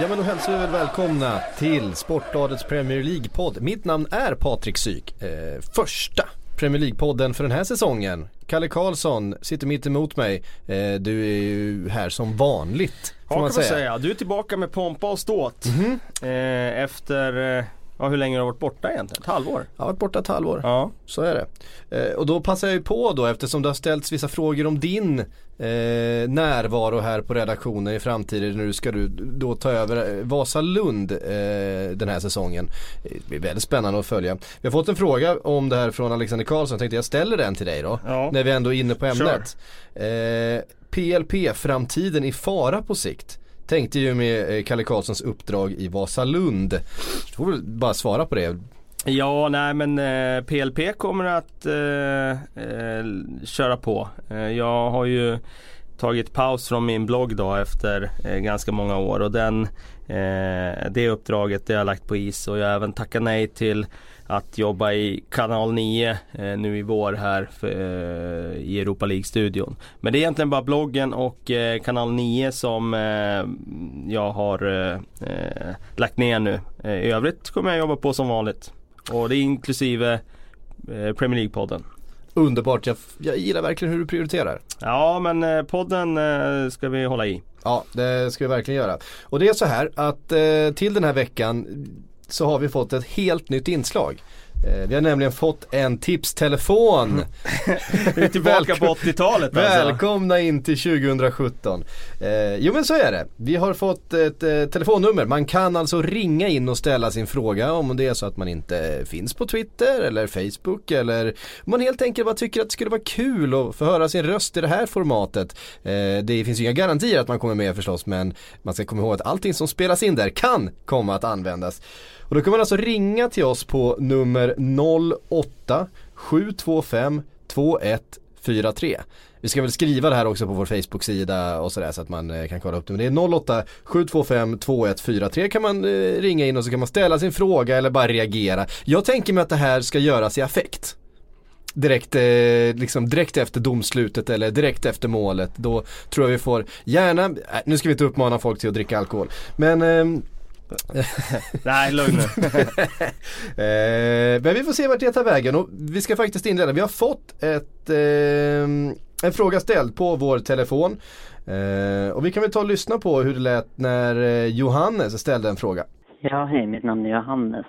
Ja men då hälsar vi väl välkomna till Sportbladets Premier League-podd. Mitt namn är Patrik Syk. Eh, första Premier League-podden för den här säsongen. Kalle Karlsson sitter mitt emot mig. Eh, du är ju här som vanligt. Får Ja man kan man säga. säga. Du är tillbaka med pompa och ståt. Eh, efter, eh, ja hur länge har du varit borta egentligen? Ett halvår? Jag har varit borta ett halvår. Ja. Så är det. Eh, och då passar jag ju på då eftersom det har ställts vissa frågor om din eh, närvaro här på redaktionen i framtiden. Nu ska du då ta över eh, Vasalund eh, den här säsongen. Det blir väldigt spännande att följa. Vi har fått en fråga om det här från Alexander Karlsson. Jag tänkte jag ställer den till dig då. Ja. När vi ändå är inne på ämnet. Eh, PLP-framtiden i fara på sikt. Tänkte ju med eh, Kalle Karlssons uppdrag i Vasalund. Du får väl bara svara på det. Ja, nej men eh, PLP kommer att eh, eh, köra på. Eh, jag har ju tagit paus från min blogg då efter eh, ganska många år och den, eh, det uppdraget det har jag lagt på is och jag har även tackat nej till att jobba i kanal 9 eh, nu i vår här för, eh, i Europa League-studion. Men det är egentligen bara bloggen och eh, kanal 9 som eh, jag har eh, eh, lagt ner nu. I övrigt kommer jag jobba på som vanligt. Och det är inklusive Premier League-podden. Underbart, jag, jag gillar verkligen hur du prioriterar. Ja men podden ska vi hålla i. Ja, det ska vi verkligen göra. Och det är så här att eh, till den här veckan så har vi fått ett helt nytt inslag. Eh, vi har nämligen fått en tipstelefon. Vi är tillbaka på 80-talet alltså. Välkomna in till 2017. Eh, jo men så är det. Vi har fått ett eh, telefonnummer. Man kan alltså ringa in och ställa sin fråga om det är så att man inte finns på Twitter eller Facebook eller om man helt enkelt bara tycker att det skulle vara kul att få höra sin röst i det här formatet. Eh, det finns ju inga garantier att man kommer med förstås men man ska komma ihåg att allting som spelas in där kan komma att användas. Och då kan man alltså ringa till oss på nummer 08 725 2143. Vi ska väl skriva det här också på vår Facebook-sida och sådär så att man eh, kan kolla upp det. Men det är 08 725 2143 kan man eh, ringa in och så kan man ställa sin fråga eller bara reagera. Jag tänker mig att det här ska göras i affekt. Direkt, eh, liksom direkt efter domslutet eller direkt efter målet. Då tror jag vi får, gärna, äh, nu ska vi inte uppmana folk till att dricka alkohol. Men ehm, Nej lugn nu. Eh, men vi får se vart det tar vägen och vi ska faktiskt inleda. Vi har fått ett, eh, en fråga ställd på vår telefon. Eh, och vi kan väl ta och lyssna på hur det lät när eh, Johannes ställde en fråga. Ja, hej, mitt namn är Johannes.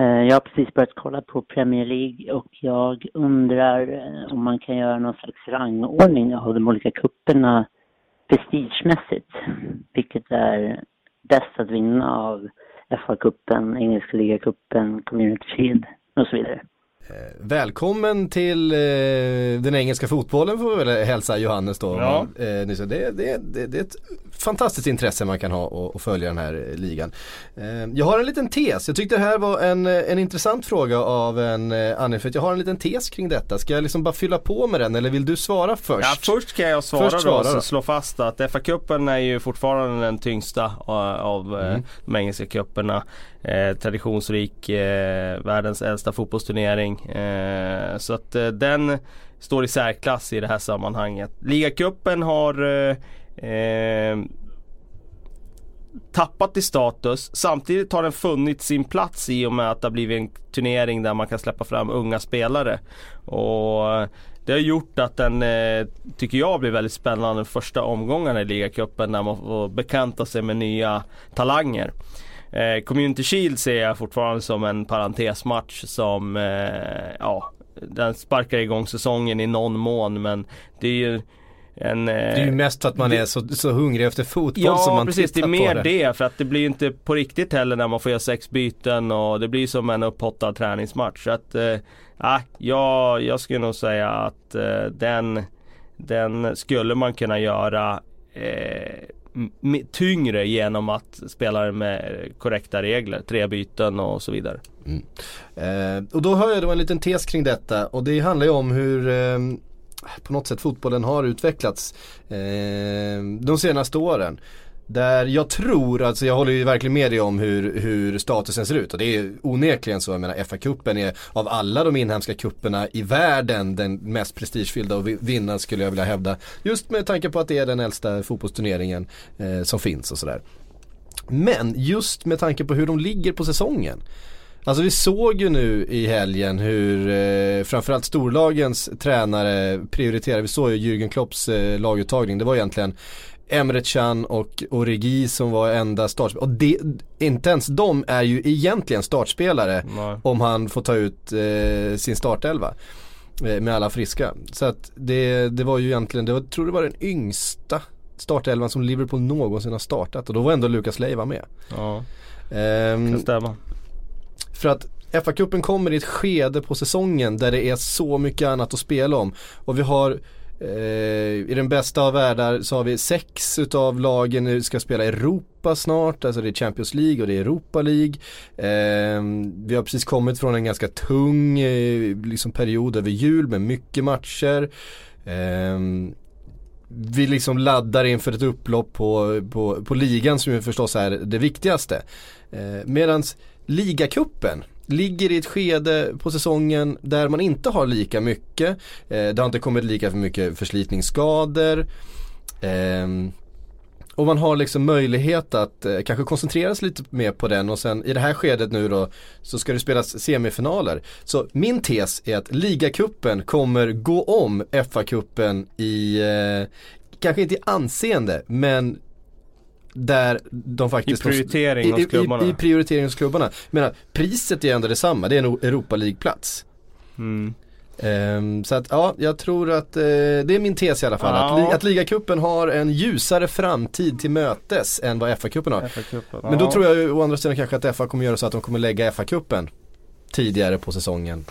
Eh, Jag har precis börjat kolla på Premier League och jag undrar eh, om man kan göra någon slags rangordning av de olika kupperna prestigemässigt. Vilket är bäst att vinna av FA-cupen, Engelska ligacupen, Community Shield och så vidare. Välkommen till eh, den engelska fotbollen får vi väl hälsa Johannes då. Ja. Eh, det, det, det, det är ett fantastiskt intresse man kan ha och, och följa den här eh, ligan. Eh, jag har en liten tes, jag tyckte det här var en, eh, en intressant fråga av en eh, Annie för att jag har en liten tes kring detta. Ska jag liksom bara fylla på med den eller vill du svara först? Ja, först kan jag svara Först då, svara då. slå fast att FA-cupen är ju fortfarande den tyngsta eh, av eh, Mm. de engelska cuperna. Eh, traditionsrik, eh, världens äldsta fotbollsturnering. Eh, så att eh, den står i särklass i det här sammanhanget. Ligacupen har eh, eh, tappat i status. Samtidigt har den funnit sin plats i och med att det har blivit en turnering där man kan släppa fram unga spelare. Och eh, det har gjort att den, eh, tycker jag, blir väldigt spännande första omgångarna i ligacupen när man får bekanta sig med nya talanger. Eh, Community Shield ser jag fortfarande som en parentesmatch som, eh, ja, den sparkar igång säsongen i någon mån men det är ju en... Det är ju mest för att man är så, så hungrig efter fotboll Ja som man precis, det är tittar mer på det. för att det blir ju inte på riktigt heller när man får göra sex byten och det blir som en upphottad träningsmatch. Så att, eh, ja, jag skulle nog säga att eh, den, den skulle man kunna göra eh, tyngre genom att spela med korrekta regler, tre byten och så vidare. Mm. Eh, och då har jag då en liten tes kring detta och det handlar ju om hur eh, på något sätt fotbollen har utvecklats eh, de senaste åren. Där jag tror, alltså jag håller ju verkligen med dig om hur, hur statusen ser ut och det är onekligen så, jag menar FA-cupen är av alla de inhemska kupperna i världen den mest prestigefyllda att vinna skulle jag vilja hävda. Just med tanke på att det är den äldsta fotbollsturneringen eh, som finns och sådär. Men just med tanke på hur de ligger på säsongen. Alltså vi såg ju nu i helgen hur eh, framförallt storlagens tränare prioriterar. Vi såg ju Jürgen Klopps eh, laguttagning. Det var egentligen Emre Can och Origi som var enda startspelare. Och det, inte ens de är ju egentligen startspelare Nej. om han får ta ut eh, sin startelva. Eh, med alla friska. Så att det, det var ju egentligen, det var, jag tror det var den yngsta startelvan som Liverpool någonsin har startat. Och då var ändå Lukas Leiva med. Ja, Ehm, kan stämma. för att FA-cupen kommer i ett skede på säsongen där det är så mycket annat att spela om. Och vi har Eh, i den bästa av världar så har vi sex utav lagen nu ska spela Europa snart, alltså det är Champions League och det är Europa League. Eh, vi har precis kommit från en ganska tung eh, liksom period över jul med mycket matcher. Eh, vi liksom laddar inför ett upplopp på, på, på ligan som ju förstås är det viktigaste. Eh, medans ligacupen ligger i ett skede på säsongen där man inte har lika mycket. Eh, det har inte kommit lika för mycket förslitningsskador. Ehm, och man har liksom möjlighet att eh, kanske koncentrera sig lite mer på den och sen i det här skedet nu då så ska det spelas semifinaler. Så min tes är att ligacupen kommer gå om FA-cupen i, eh, kanske inte i anseende men där de faktiskt I prioritering hos klubbarna. i, I prioritering hos klubbarna. Jag menar, priset är ändå detsamma, det är en Europa League-plats. Mm. Ehm, så att ja, jag tror att eh, det är min tes i alla fall. Att, li, Ja. att ligacupen har en ljusare framtid till mötes än vad FA-cupen har. FA-cupen. Men då tror jag ju å andra sidan kanske att FA kommer göra så att de kommer lägga FA-cupen tidigare på säsongen.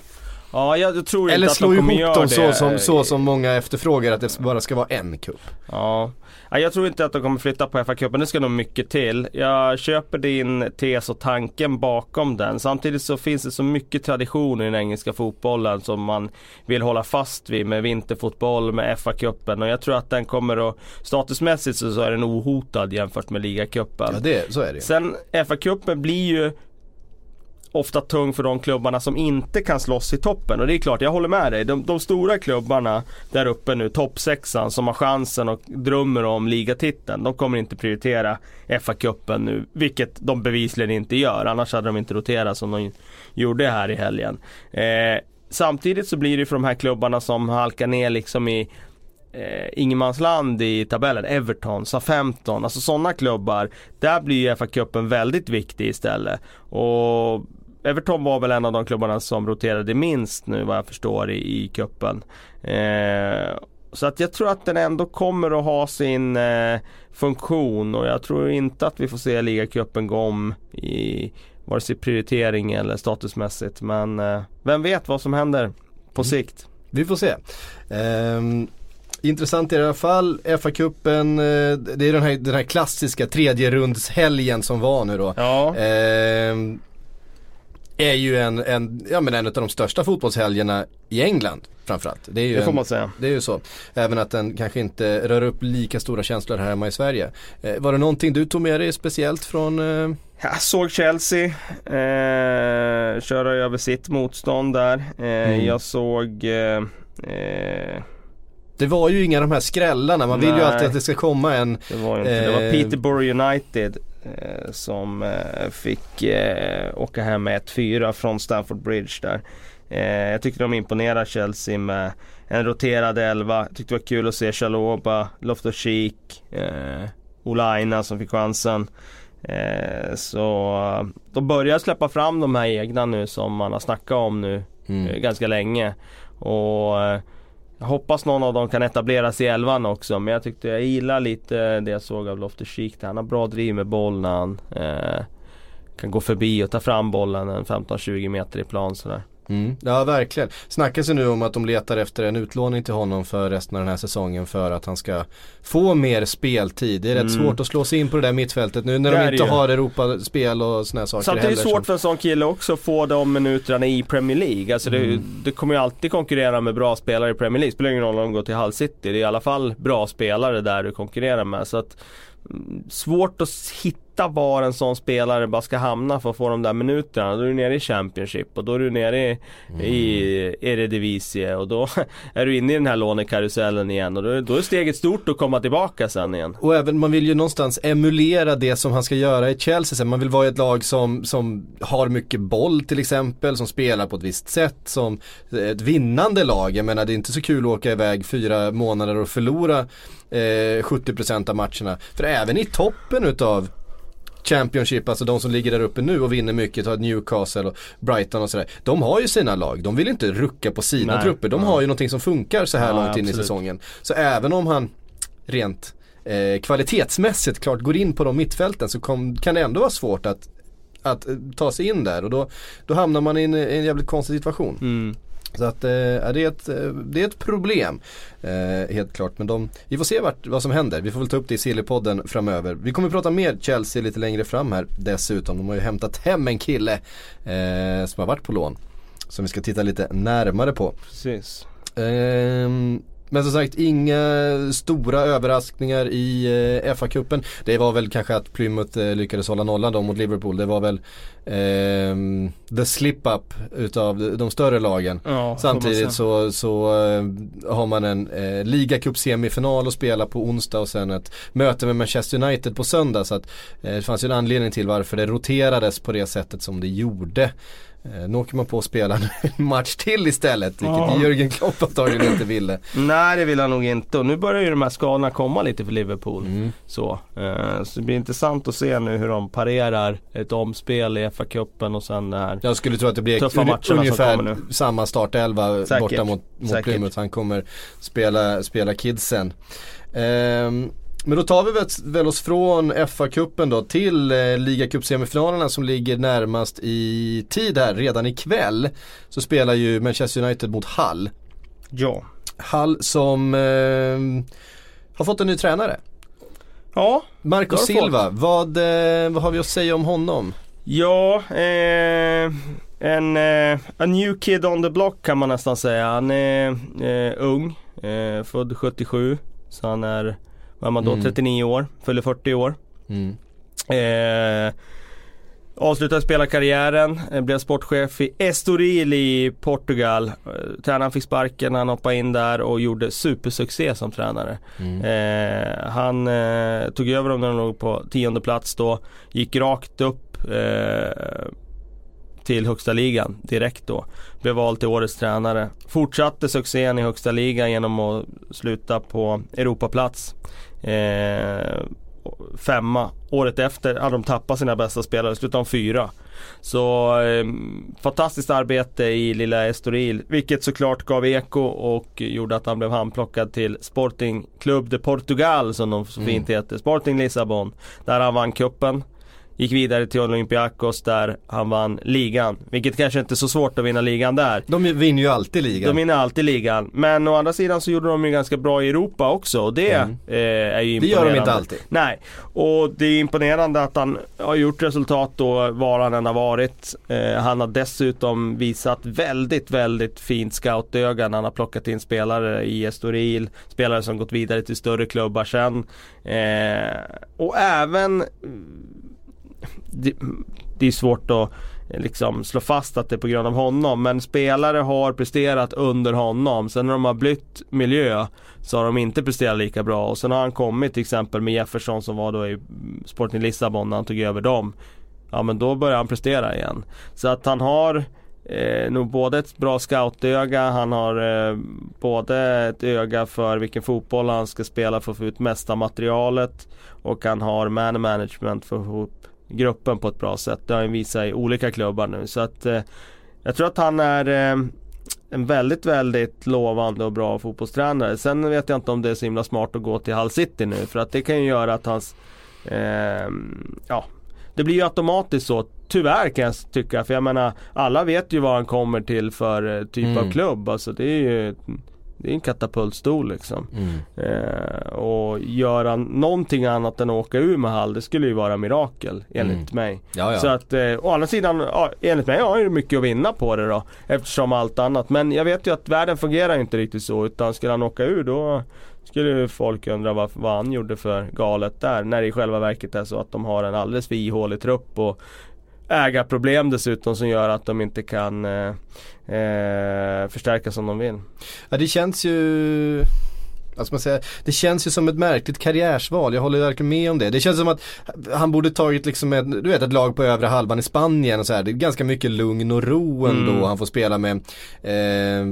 Ja, jag, tror inte Eller att slå de kommer ihop göra dem så det. som, så som många efterfrågar att det bara ska vara en cup. Ja. Ja, jag tror inte att de kommer flytta på FA-cupen. Det ska nog mycket till. Jag köper din tes och tanken bakom den. Samtidigt så finns det så mycket tradition i den engelska fotbollen som man vill hålla fast vid med vinterfotboll, med FA-cupen. Och jag tror att den kommer att, statusmässigt så är den ohotad jämfört med ligacupen. Ja, det, så är det. Sen FA-cupen blir ju ofta tung för de klubbarna som inte kan slåss i toppen. Och det är klart, jag håller med dig. De, de stora klubbarna där uppe nu, toppsexan som har chansen och drömmer om ligatiteln. De kommer inte prioritera FA-cupen nu, vilket de bevisligen inte gör. Annars hade de inte roterat som de gjorde här i helgen. Eh, samtidigt så blir det för de här klubbarna som halkar ner liksom i eh, ingenmansland i tabellen, Everton, SA-15, alltså sådana klubbar. Där blir ju FA-cupen väldigt viktig istället. Och Everton var väl en av de klubbarna som roterade minst nu vad jag förstår i, i cupen. Eh, så att jag tror att den ändå kommer att ha sin eh, funktion och jag tror inte att vi får se ligacupen gå om i vare sig prioritering eller statusmässigt. Men eh, vem vet vad som händer på sikt. Vi får se. Ehm, intressant i alla fall, FA-cupen, eh, det är den här, den här klassiska tredje rundshelgen som var nu då. Ja. Ehm, är ju en, en, ja, men en av de största fotbollshelgerna i England framförallt. Det, är ju Det får en, man säga. Det är ju så. Även att den kanske inte rör upp lika stora känslor här hemma i Sverige. Eh, var det någonting du tog med dig speciellt från eh, Jag såg Chelsea eh, köra över sitt motstånd där. Eh, Mm. Jag såg eh, eh, Det var ju inga de här skrällarna, man vill ju Nej. alltid att det ska komma en Det var inte Det var Eh, Peterborough United eh, som eh, fick eh, åka hem med 1-4 från Stamford Bridge där. Eh, jag tyckte de imponerade Chelsea med en roterad elva. Tyckte det var kul att se Chaloba, Loftus-Cheek, eh, Ola Aina som fick chansen. Eh, så eh, de börjar släppa fram de här egna nu som man har snackat om nu Mm. eh, ganska länge. Och eh, jag hoppas någon av dem kan etableras i elvan också men jag tyckte jag gillar lite det jag såg av Loftus Cheek. Han har bra driv med boll när han eh, kan gå förbi och ta fram bollen en 15-20 meter i plan sådär. Mm. Ja verkligen. Snackas ju nu om att de letar efter en utlåning till honom för resten av den här säsongen för att han ska få mer speltid. Det är rätt Mm. svårt att slå sig in på det där mittfältet nu när Det de är det inte ju. har Europaspel och här saker är det heller svårt som- för en sån kille också att få de minuterna i Premier League. Alltså det, Mm. det kommer ju alltid konkurrera med bra spelare i Premier League. Spelar ingen roll om de går till Hull City. Det är i alla fall bra spelare där du konkurrerar med. Så att, mm, svårt att hitta var en sån spelare bara ska hamna för att få de där minuterna. Då är du nere i Championship och då är du nere i, Mm. i Eredivisie och då är du inne i den här lånekarusellen igen. Och då, är- då är steget stort att komma tillbaka sen igen. Och även man vill ju någonstans emulera det som han ska göra i Chelsea sen. Man vill vara i ett lag som, som har mycket boll till exempel, som spelar på ett visst sätt, som ett vinnande lag. Jag menar det är inte så kul att åka iväg fyra månader och förlora eh, 70% av matcherna. För även i toppen utav Championship, alltså de som ligger där uppe nu och vinner mycket, tar Newcastle och Brighton och sådär. De har ju sina lag, de vill inte rucka på sina Nej. trupper. De har ju någonting som funkar så här Ja, långt in i absolut. säsongen. Så även om han rent eh, kvalitetsmässigt klart går in på de mittfälten så kom, kan det ändå vara svårt att, att eh, ta sig in där och då, då hamnar man i en, en jävligt konstig situation. Mm. Så att eh, det, är ett, eh, det är ett problem. Eh, helt klart. Men de, vi får se vart, vad som händer. Vi får väl ta upp det i Sillypodden framöver. Vi kommer prata mer Chelsea lite längre fram här dessutom. De har ju hämtat hem en kille eh, som har varit på lån. Som vi ska titta lite närmare på. Precis. Men som sagt inga stora överraskningar i eh, FA-cupen. Det var väl kanske att Plymouth eh, lyckades hålla nollan då mot Liverpool. Det var väl ehm, the slip-up utav de, större lagen. Ja, Samtidigt så, så eh, har man en eh, ligacup-semifinal att spela på onsdag och sen ett möte med Manchester United på söndag. Så att eh, det fanns ju en anledning till varför det roterades på det sättet som det gjorde. Eh, nu åker man på att spela en match till istället, vilket Ja. Jörgen Klopp antagligen inte ville. Nej det vill han nog inte och nu börjar ju de här skadorna komma lite för Liverpool. Mm. Så, eh, så det blir intressant att se nu hur de parerar ett omspel i FA-cupen och sen här. Jag skulle tro att det blir Tuffa matcherna som ungefär nu. samma startelva Säkert. borta mot, mot. Plymouth. Han kommer spela, spela kidsen. Ehm, men då tar vi väl, oss från FA-cupen då till eh, ligacupsemifinalerna som ligger närmast i tid här. Redan ikväll så spelar ju Manchester United mot Hull. Ja. Hull som eh, har fått en ny tränare. Ja, Marco Silva, vad, eh, vad har vi att säga om honom? Ja, eh, en eh, a new kid on the block kan man nästan säga. Han är eh, ung, eh, född 77. Så han är, vad är man då, Mm. 39 år, fyller 40 år. Mm. Eh, avslutade spelarkarriären, eh, blev sportchef i Estoril i Portugal. Eh, tränaren fick sparken, han hoppade in där och gjorde supersuccé som tränare. Mm. Eh, han eh, tog över dem när de låg på tionde plats då. Gick rakt upp eh, till högsta ligan direkt då. Blev vald till årets tränare. Fortsatte succén i högsta ligan genom att sluta på Europaplats. Eh, femma. Året efter hade de tappat sina bästa spelare, slutade de fyra. Så eh, fantastiskt arbete i lilla Estoril, vilket såklart gav eko och gjorde att han blev handplockad till Sporting Club de Portugal som de så fint heter, Sporting Lissabon. Där han vann kuppen Gick vidare till Olympiakos där han vann ligan. Vilket kanske inte är så svårt att vinna ligan där. De vinner ju alltid ligan. De vinner alltid ligan. Men å andra sidan så gjorde de ju ganska bra i Europa också och det Mm. eh, är ju Det gör imponerande. de inte alltid. Nej, och det är imponerande att han har gjort resultat då var han än har varit. Eh, han har dessutom visat väldigt, väldigt fint scoutöga när han har plockat in spelare i Estoril. Spelare som gått vidare till större klubbar sen. Eh, och även det, det är svårt att eh, liksom slå fast att det är på grund av honom. Men spelare har presterat under honom. Sen när de har bytt miljö så har de inte presterat lika bra. Och sen har han kommit till exempel med Jefferson som var då i Sporting Lissabon när han tog över dem. Ja men då börjar han prestera igen. Så att han har eh, nog både ett bra scoutöga, han har eh, både ett öga för vilken fotboll han ska spela för att få ut mesta materialet. Och han har man management för att få ihop gruppen på ett bra sätt. Det har han visat i olika klubbar nu. Så att eh, jag tror att han är eh, en väldigt, väldigt lovande och bra fotbollstränare. Sen vet jag inte om det är så himla smart att gå till Hull City nu. För att det kan ju göra att hans eh, ja, det blir ju automatiskt så Tyvärr kan jag tycka, för jag menar alla vet ju vad han kommer till för eh, typ Mm. av klubb. Alltså det är ju det är en katapultstol liksom. Mm. Eh, och göra någonting annat än att åka ur med Hall, det skulle ju vara mirakel enligt Mm. mig. Ja, ja. Så att eh, å andra sidan, enligt mig har ju mycket att vinna på det då. Eftersom allt annat. Men jag vet ju att världen fungerar inte riktigt så. Utan skulle han åka ur då skulle folk undra vad, vad han gjorde för galet där. När det i själva verket är så att de har en alldeles för ihålig trupp. Och ägarproblem dessutom som gör att de inte kan eh, eh, förstärka som de vill. Ja det känns ju ska man säga, det känns ju som ett märkligt karriärsval, jag håller verkligen med om det. Det känns som att han borde tagit liksom ett, du vet ett lag på övre halvan i Spanien och så här. Det är ganska mycket lugn och ro ändå. Mm. Han får spela med eh,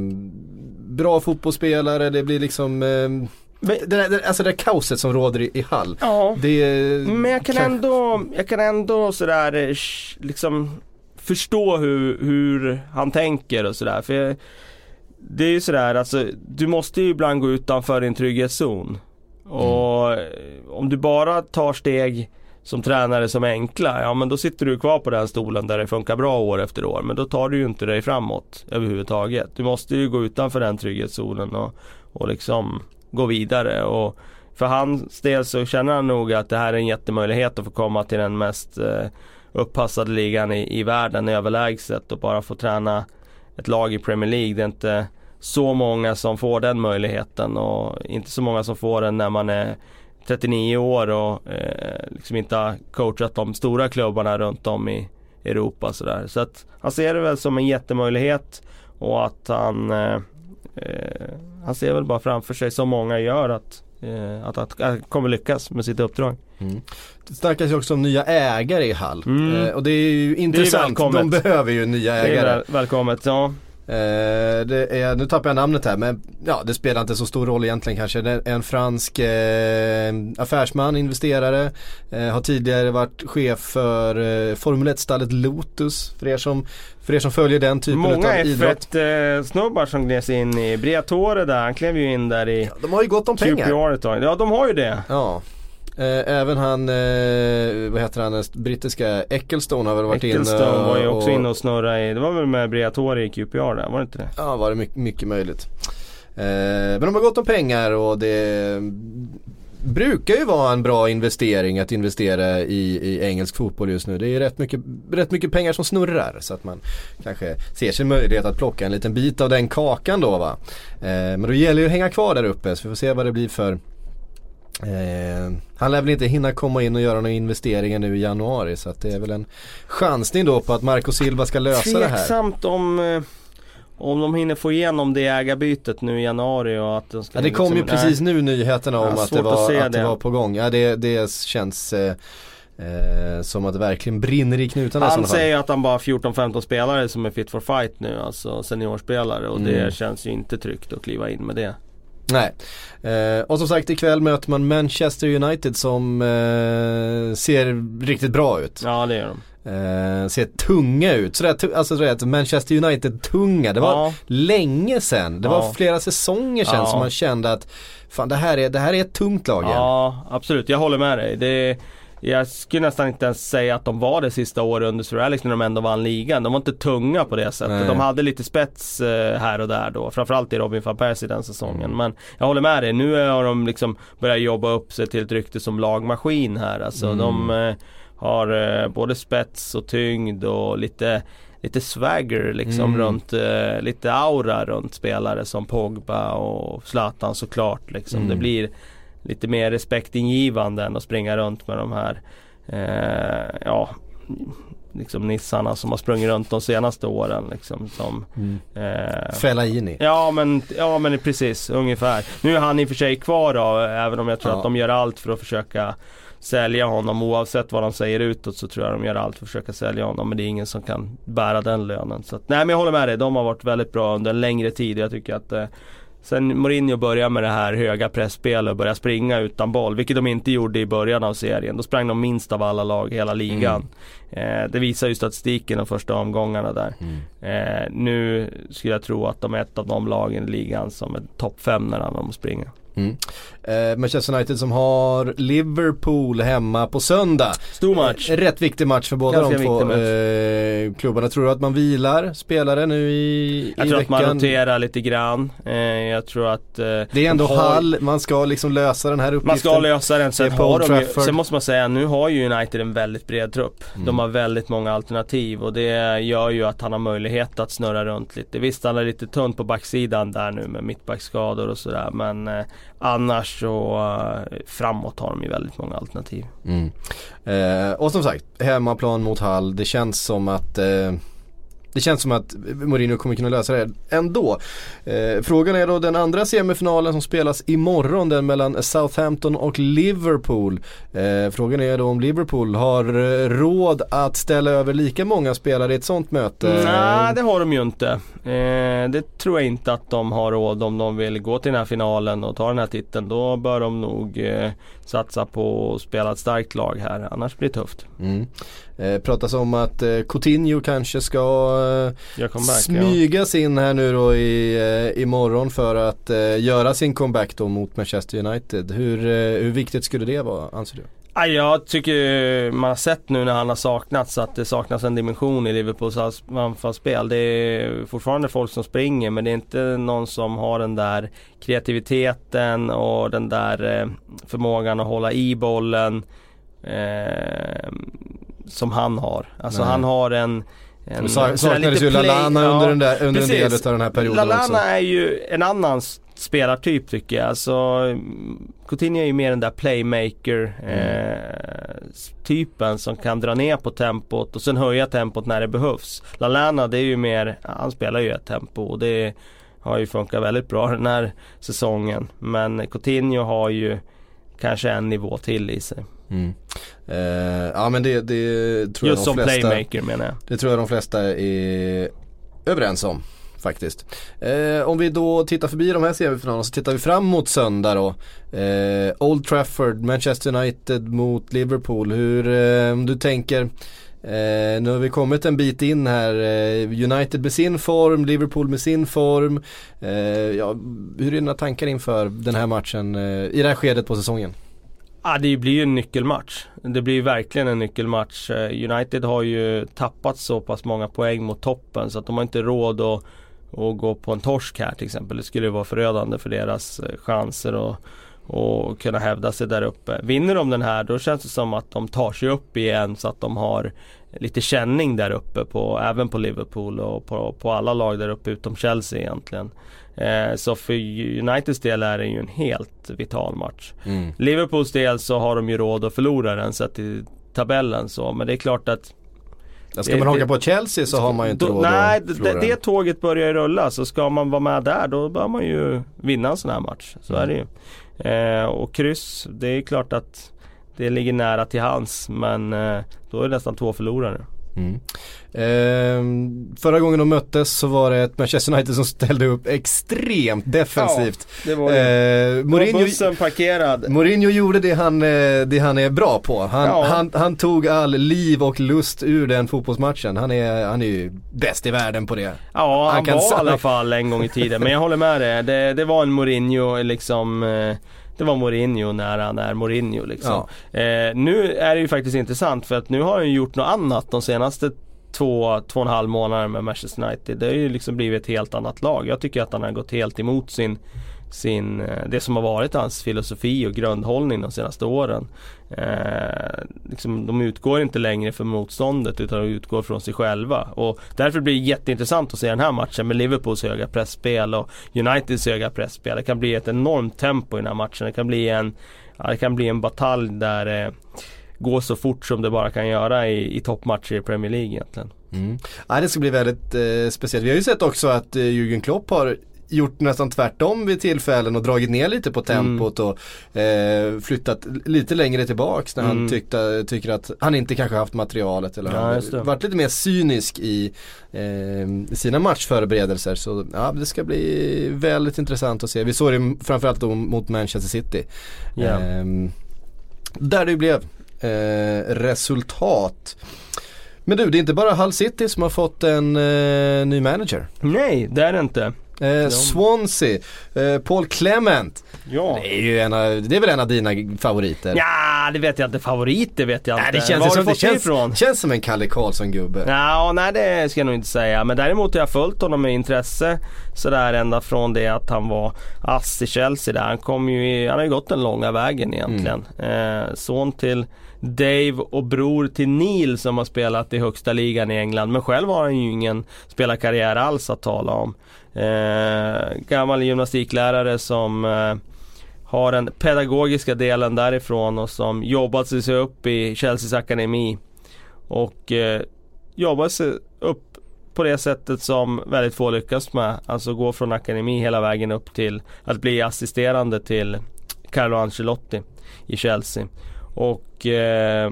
bra fotbollsspelare, det blir liksom eh, det, där, det, alltså det där kaoset som råder i, i Hall. Ja. Det, Men jag kan kanske- ändå, jag kan ändå sådär eh, liksom förstå hur, hur han tänker och sådär. För jag, det är ju sådär alltså, du måste ju ibland gå utanför din trygghetszon. Och eh, om du bara tar steg som tränare som är enkla, ja men då sitter du kvar på den stolen där det funkar bra år efter år. Men då tar du ju inte dig framåt överhuvudtaget. Du måste ju gå utanför den trygghetszonen och, och liksom gå vidare. Och för hans del så känner han nog att det här är en jättemöjlighet att få komma till den mest eh, upppassade ligan i, i världen överlägset och bara få träna ett lag i Premier League. Det är inte så många som får den möjligheten och inte så många som får den när man är 39 år och eh, liksom inte har coachat de stora klubbarna runt om i Europa sådär. Så att han ser det väl som en jättemöjlighet och att han eh, eh, han ser väl bara framför sig som många gör att eh, att, att kommer lyckas med sitt uppdrag. Det snackas ju också om nya ägare i Hall. Mm. Eh, och det är ju intressant, de välkommet. behöver ju nya Det är ägare. väl, välkommet. Ja. Eh, det är, nu tappar jag namnet här men ja det spelar inte så stor roll egentligen kanske. Det är en fransk eh, affärsman, investerare. Eh, har tidigare varit chef för eh, Formel 1-stallet Lotus. För er, som, för er som följer den typen Många av idrott. F1-snubbar som gled in i Briatore där. Han klev ju in där i De har ju gott om pengar. Ett tag. Ja de har ju det. Ja. Eh, även han, eh, vad heter han, den brittiska Ecclestone har väl varit inne Ecclestone var ju och- också inne och snurrade i, det var väl med Briatore i QPR där, var det inte det? Ja, var det mycket, mycket möjligt. Eh, men de har gått om pengar och det brukar ju vara en bra investering att investera i, i engelsk fotboll just nu. Det är rätt mycket, rätt mycket pengar som snurrar så att man kanske ser sin möjlighet att plocka en liten bit av den kakan då va. Eh, men då gäller det att hänga kvar där uppe så vi får se vad det blir för Eh, han lär väl inte hinna komma in och göra några investeringar nu i januari så att det är väl en chansning då på att Marco Silva ska lösa det här. Tveksamt om, eh, om de hinner få igenom det ägarbytet nu i januari och att de ska Ja det kom ju liksom- precis nu nyheterna om Ja, att, det att var, se att det det. var på gång. Ja det, det känns eh, eh, som att det verkligen brinner i knutarna Han säger att han bara har 14-15 spelare som är fit for fight nu, alltså seniorspelare och Mm. det känns ju inte tryggt att kliva in med det. Nej. Eh, och som sagt ikväll möter man Manchester United som eh, ser riktigt bra ut. Ja det gör de. Eh, ser tunga ut. Sådär, alltså vet, Manchester United-tunga. Det var Ja. länge sedan. Det Ja. var flera säsonger sedan Ja. som man kände att fan det här är, det här är ett tungt lag igen. Ja absolut, jag håller med dig. Det, jag skulle nästan inte ens säga att de var det sista året under Sir Alex när de ändå vann ligan. De var inte tunga på det sättet. Nej. De hade lite spets eh, här och där då. Framförallt i Robin van Persie den säsongen. Men jag håller med dig. Nu har de liksom börjat jobba upp sig till ett rykte som lagmaskin här. Alltså Mm. de eh, har eh, både spets och tyngd och lite Lite swagger liksom Mm. runt, eh, lite aura runt spelare som Pogba och Zlatan såklart liksom. Mm. Det blir lite mer respektingivande än att springa runt med de här eh, ja, liksom nissarna som har sprungit runt de senaste åren liksom. Som, Mm. eh, Fellaini. Ja men, ja men precis, ungefär. Nu är han i och för sig kvar då, även om jag tror Ja. att de gör allt för att försöka sälja honom. Oavsett vad de säger utåt så tror jag de gör allt för att försöka sälja honom. Men det är ingen som kan bära den lönen. Så att, nej men jag håller med dig, de har varit väldigt bra under en längre tid. Jag tycker att eh, Sen Mourinho började med det här höga pressspelet och började springa utan boll, vilket de inte gjorde i början av serien. Då sprang de minst av alla lag i hela ligan. Eh, det visar ju statistiken de första omgångarna där. Eh, nu skulle jag tro att de är ett av de lagen i ligan som är topp 5 när de springer. Mm. Eh, Manchester United som har Liverpool hemma på söndag. Stor match. Eh, rätt viktig match för båda Ganska de två eh, klubbarna. Tror du att man vilar spelare nu i, Jag i tror veckan? att man roterar lite grann. Eh, jag tror att... Eh, Det är ändå har- Hall, man ska liksom lösa den här uppgiften. Man ska lösa den. Sen, har de ju, sen måste man säga, nu har ju United en väldigt bred trupp. Mm. De har väldigt många alternativ och det gör ju att han har möjlighet att snurra runt lite. Visst, han är lite tunt på backsidan där nu med mittbackskador och sådär. Men eh, annars så eh, framåt har de ju väldigt många alternativ. Mm. Eh, och som sagt, hemmaplan mot Hall. Det känns som att eh, det känns som att Mourinho kommer kunna lösa det ändå. Eh, frågan är då den andra semifinalen som spelas imorgon, den mellan Southampton och Liverpool. Eh, frågan är då om Liverpool har eh, råd att ställa över lika många spelare i ett sånt möte. Mm. Nej, det har de ju inte. Eh, det tror jag inte att de har råd om de vill gå till den här finalen och ta den här titeln. Då bör de nog eh, satsa på att spela ett starkt lag här. Annars blir det tufft. Mm. Eh, pratas om att eh, Coutinho kanske ska eh, comeback, ja. smygas in här nu då i, eh, imorgon för att eh, göra sin comeback då mot Manchester United. Hur, eh, hur viktigt skulle det vara anser du? Ja, jag tycker man har sett nu när han har saknats att det saknas en dimension i Liverpools anfallsspel. Det är fortfarande folk som springer men det är inte någon som har den där kreativiteten och den där eh, förmågan att hålla i bollen eh, som han har. Alltså Nej. han har en en, saknades ju Lallana play- under, den där, under en del av den här perioden Lallana också. är ju en annan spelartyp tycker jag. Alltså, mm, Coutinho är ju mer den där playmaker eh, s- typen som kan dra ner på tempot och sen höja tempot när det behövs. Lallana det är ju mer, han spelar ju ett tempo och det har ju funkat väldigt bra den här säsongen. Men Coutinho har ju kanske en nivå till i sig. Mm. Eh, ja men det, det tror Just jag som de flesta playmaker menar jag. Det tror jag de flesta är överens om faktiskt. Eh, om vi då tittar förbi de här semifinalerna så tittar vi fram mot söndag då. Eh, Old Trafford, Manchester United mot Liverpool. Hur, eh, om du tänker Eh, nu har vi kommit en bit in här. Eh, United med sin form, Liverpool med sin form. Eh, ja, hur är dina tankar inför den här matchen eh, i det här skedet på säsongen? Ja, det blir ju en nyckelmatch. Det blir ju verkligen en nyckelmatch. Eh, United har ju tappat så pass många poäng mot toppen så att de har inte råd att, att gå på en torsk här till exempel. Det skulle vara förödande för deras eh, chanser att och kunna hävda sig där uppe. Vinner de den här då känns det som att de tar sig upp igen så att de har lite känning där uppe på, även på Liverpool och på, på alla lag där uppe utom Chelsea egentligen. Eh, så för Uniteds del är det ju en helt vital match. Mm. Liverpools del så har de ju råd att förlora den sett i tabellen så men det är klart att Ja, Ska Det- man haka på Chelsea så har man ju inte då, råd Nej, att det, det tåget börjar ju rulla så ska man vara med där då bör man ju vinna en sån här match. Så är det ju. Eh, och kryss, det är klart att det ligger nära till hands men eh, då är det nästan två förlorare. Mm. Ehm, förra gången de möttes så var det ett Manchester United som ställde upp extremt defensivt. det var Ehm, Mourinho, bussen parkerad. Mourinho gjorde det han, eh, det han är bra på. Han, Ja. han, han tog all liv och lust ur den fotbollsmatchen. Han är, han är ju bäst i världen på det. Ja, han, Han kan var i alla fall en gång i tiden. Men jag håller med dig. Det, det var en Mourinho liksom eh, Det var Mourinho när han är Mourinho liksom. Eh, nu är det ju faktiskt intressant för att nu har han ju gjort något annat de senaste två, två och en halv månader med Manchester United. Det har ju liksom blivit ett helt annat lag. Jag tycker att han har gått helt emot sin sin, eh, det som har varit hans filosofi och grundhållning de senaste åren. Eh, liksom, de utgår inte längre från motståndet utan de utgår från sig själva. Och därför blir det jätteintressant att se den här matchen med Liverpools höga pressspel och Uniteds höga pressspel. Det kan bli ett enormt tempo i den här matchen. Det kan bli en, ja, det kan bli en batalj där det går så fort som det bara kan göra i, i toppmatcher i Premier League egentligen. Mm. Ja, det ska bli väldigt eh, speciellt. Vi har ju sett också att eh, Jürgen Klopp har gjort nästan tvärtom vid tillfällen och dragit ner lite på tempot och eh, flyttat lite längre tillbaks när han Mm. tyckte, tycker att han inte kanske haft materialet eller Ja, han varit lite mer cynisk i eh, sina matchförberedelser. Så ja, det ska bli väldigt intressant att se. Vi såg det framförallt då mot Manchester City. Ja. Ehm, där det blev eh, resultat. Men du, det är inte bara Hull City som har fått en eh, ny manager. Nej, det är det inte. Eh, Swansea, eh, Paul Clement. Ja. Det är ju en av, det är väl en av dina favoriter? Ja, det vet jag inte. Favoriter vet jag Nej, inte. det känns, Var som, det känns, ifrån? känns som en Kalle Karlsson-gubbe. Ja, nej det ska jag nog inte säga. Men däremot har jag följt honom med intresse. Sådär ända från det att han var ass i Chelsea där. Han kom ju han har ju gått den långa vägen egentligen. Mm. Eh, son till Dave och bror till Neil som har spelat i högsta ligan i England. Men själv har han ju ingen spelarkarriär alls att tala om. Eh, gammal gymnastiklärare som eh, har den pedagogiska delen därifrån och som jobbat sig upp i Chelseas akademi. Och eh, jobbat sig upp på det sättet som väldigt få lyckas med. Alltså gå från akademi hela vägen upp till att bli assisterande till Carlo Ancelotti i Chelsea. Och eh,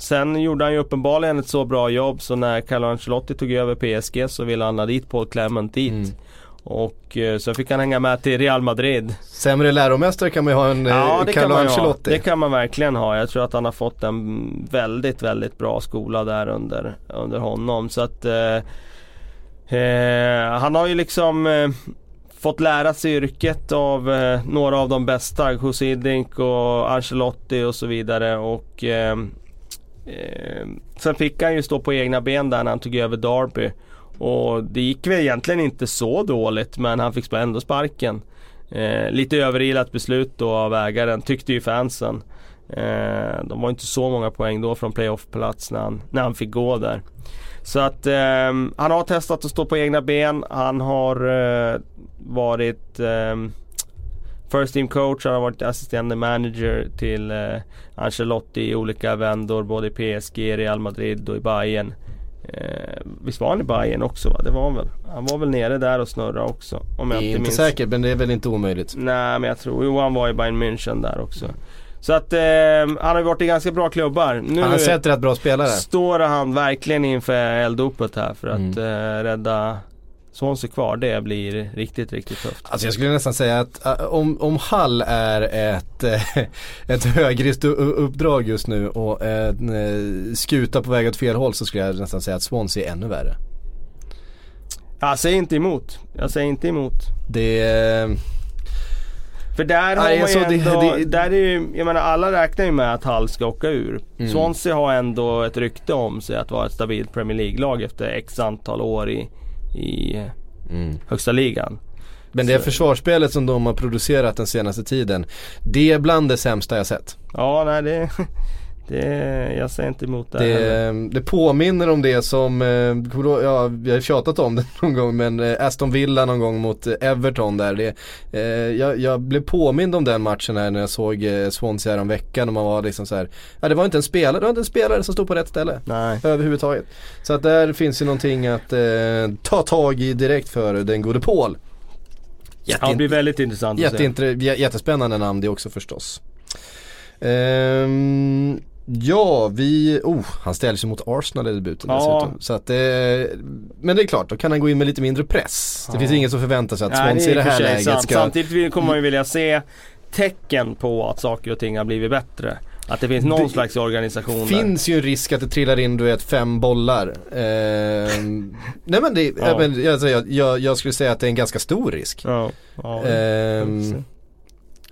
sen gjorde han ju uppenbarligen ett så bra jobb så när Carlo Ancelotti tog över PSG så ville han ha dit Paul Clement dit. Mm. Och eh, så fick han hänga med till Real Madrid. Sämre läromästare kan man ju ha en Ja eh, kan Carlo man ju ha. Ancelotti. Det kan man verkligen ha. Jag tror att han har fått en väldigt, väldigt bra skola där under, under honom. Så att eh, eh, Han har ju liksom eh, fått lära sig yrket av eh, några av de bästa. Husidink och Ancelotti och så vidare. Och eh, Sen fick han ju stå på egna ben där när han tog över Derby. Och det gick väl egentligen inte så dåligt men han fick ändå sparken. Eh, lite överilat beslut då av ägaren tyckte ju fansen. Eh, de var inte så många poäng då från playoff-plats när han, när han fick gå där. Så att eh, han har testat att stå på egna ben. Han har eh, varit eh, First team coach, han har varit assisterande manager till eh, Ancelotti i olika vändor både i PSG, Real Madrid och i Bayern. Eh, visst var han i Bayern också va? Det var han väl? Han var väl nere där och snurrade också. Om jag Det är inte inte minns. säkert men det är väl inte omöjligt. Nej men jag tror, jo han var i Bayern München där också. Så att eh, han har varit i ganska bra klubbar. Nu Han har sett rätt bra spelare. står han verkligen inför elddopet här för att Mm. eh, rädda Swansea kvar. Det blir riktigt, riktigt tufft. Alltså jag skulle nästan säga att äh, om, om Hall är ett, äh, ett högrisk uppdrag just nu och en äh, skuta på väg åt fel håll så skulle jag nästan säga att Swansea är ännu värre. Jag säger inte emot. Jag säger inte emot. Det För där har Nej, man ju alltså, det- ändå, det- där är ju, jag menar alla räknar ju med att Hull ska åka ur. Mm. Swansea har ändå ett rykte om sig att vara ett stabilt Premier League-lag efter x antal år i, i mm. högsta ligan. Men det försvarsspelet som de har producerat den senaste tiden, det är bland det sämsta jag sett. Ja, nej det, det jag säger inte emot det. Det, det påminner om det som, eh, ihåg- ja vi har tjatat om det någon gång men eh, Aston Villa någon gång mot eh, Everton där. Det, eh, jag, jag blev påmind om den matchen här när jag såg Swansea här om veckan och man var liksom så här, ja det var inte en spelare, det var inte en spelare som stod på rätt ställe. Nej. Överhuvudtaget. Så att där finns ju någonting att eh, ta tag i direkt för den gode Paul. Ja, det blir väldigt intressant att se. Jättespännande namn det också förstås. Ehm, ja, vi, oh, han ställer sig mot Arsenal i debuten Ja. dessutom. Så att, eh, men det är klart, då kan han gå in med lite mindre press. Det Ja. finns ingen som förväntar sig att Nej, Swansea i det här sig läget sant. ska... Samtidigt kommer man ju vilja se tecken på att saker och ting har blivit bättre. Att det finns någon Det slags organisation där. finns ju en risk att det trillar in du vet fem bollar. Ehm, nej men, det, Ja. men alltså, jag, jag, jag skulle säga att det är en ganska stor risk. Ja, ja. Ehm,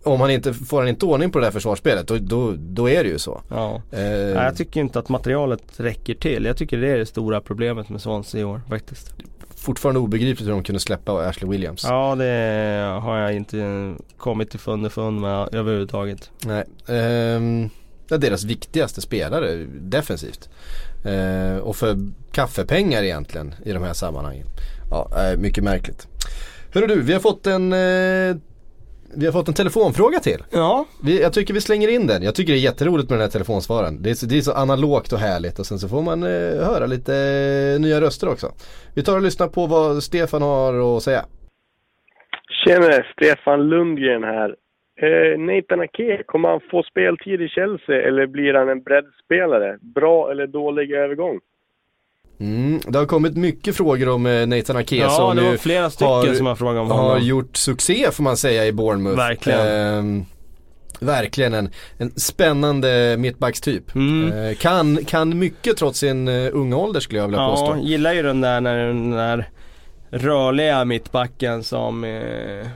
om han inte, får han inte ordning på det här försvarsspelet då, då, då är det ju så. ja. Nej, jag tycker inte att materialet räcker till. Jag tycker det är det stora problemet med Swansea i år faktiskt. fortfarande obegripligt hur de kunde släppa Ashley Williams. Ja, det har jag inte kommit till underfund med överhuvudtaget. Nej. Ehm, det är deras viktigaste spelare defensivt. Ehm, och för kaffepengar egentligen i de här sammanhangen. Ja, eh, mycket märkligt. Hörru du, vi har fått en eh, vi har fått en telefonfråga till. Ja, Vi, jag tycker vi slänger in den. Jag tycker det är jätteroligt med den här telefonsvaren. Det är så, det är så analogt och härligt och sen så får man eh, höra lite eh, nya röster också. Vi tar och lyssnar på vad Stefan har att säga. Tjena, Stefan Lundgren här. Eh, Nathan Ake, kommer han få speltid i Chelsea eller blir han en breddspelare? Bra eller dålig övergång? Mm, det har kommit mycket frågor om eh, Nathan Ake ja som det var flera stycken har- som har frågat om har gjort succé får man säga i Bournemouth. Verkligen. Ehm, verkligen en, en spännande mittbackstyp. Mm. Eh, kan, kan mycket trots sin uh, unga ålder skulle jag vilja Ja, påstå. gillar ju den där när, när rörliga mittbacken som eh,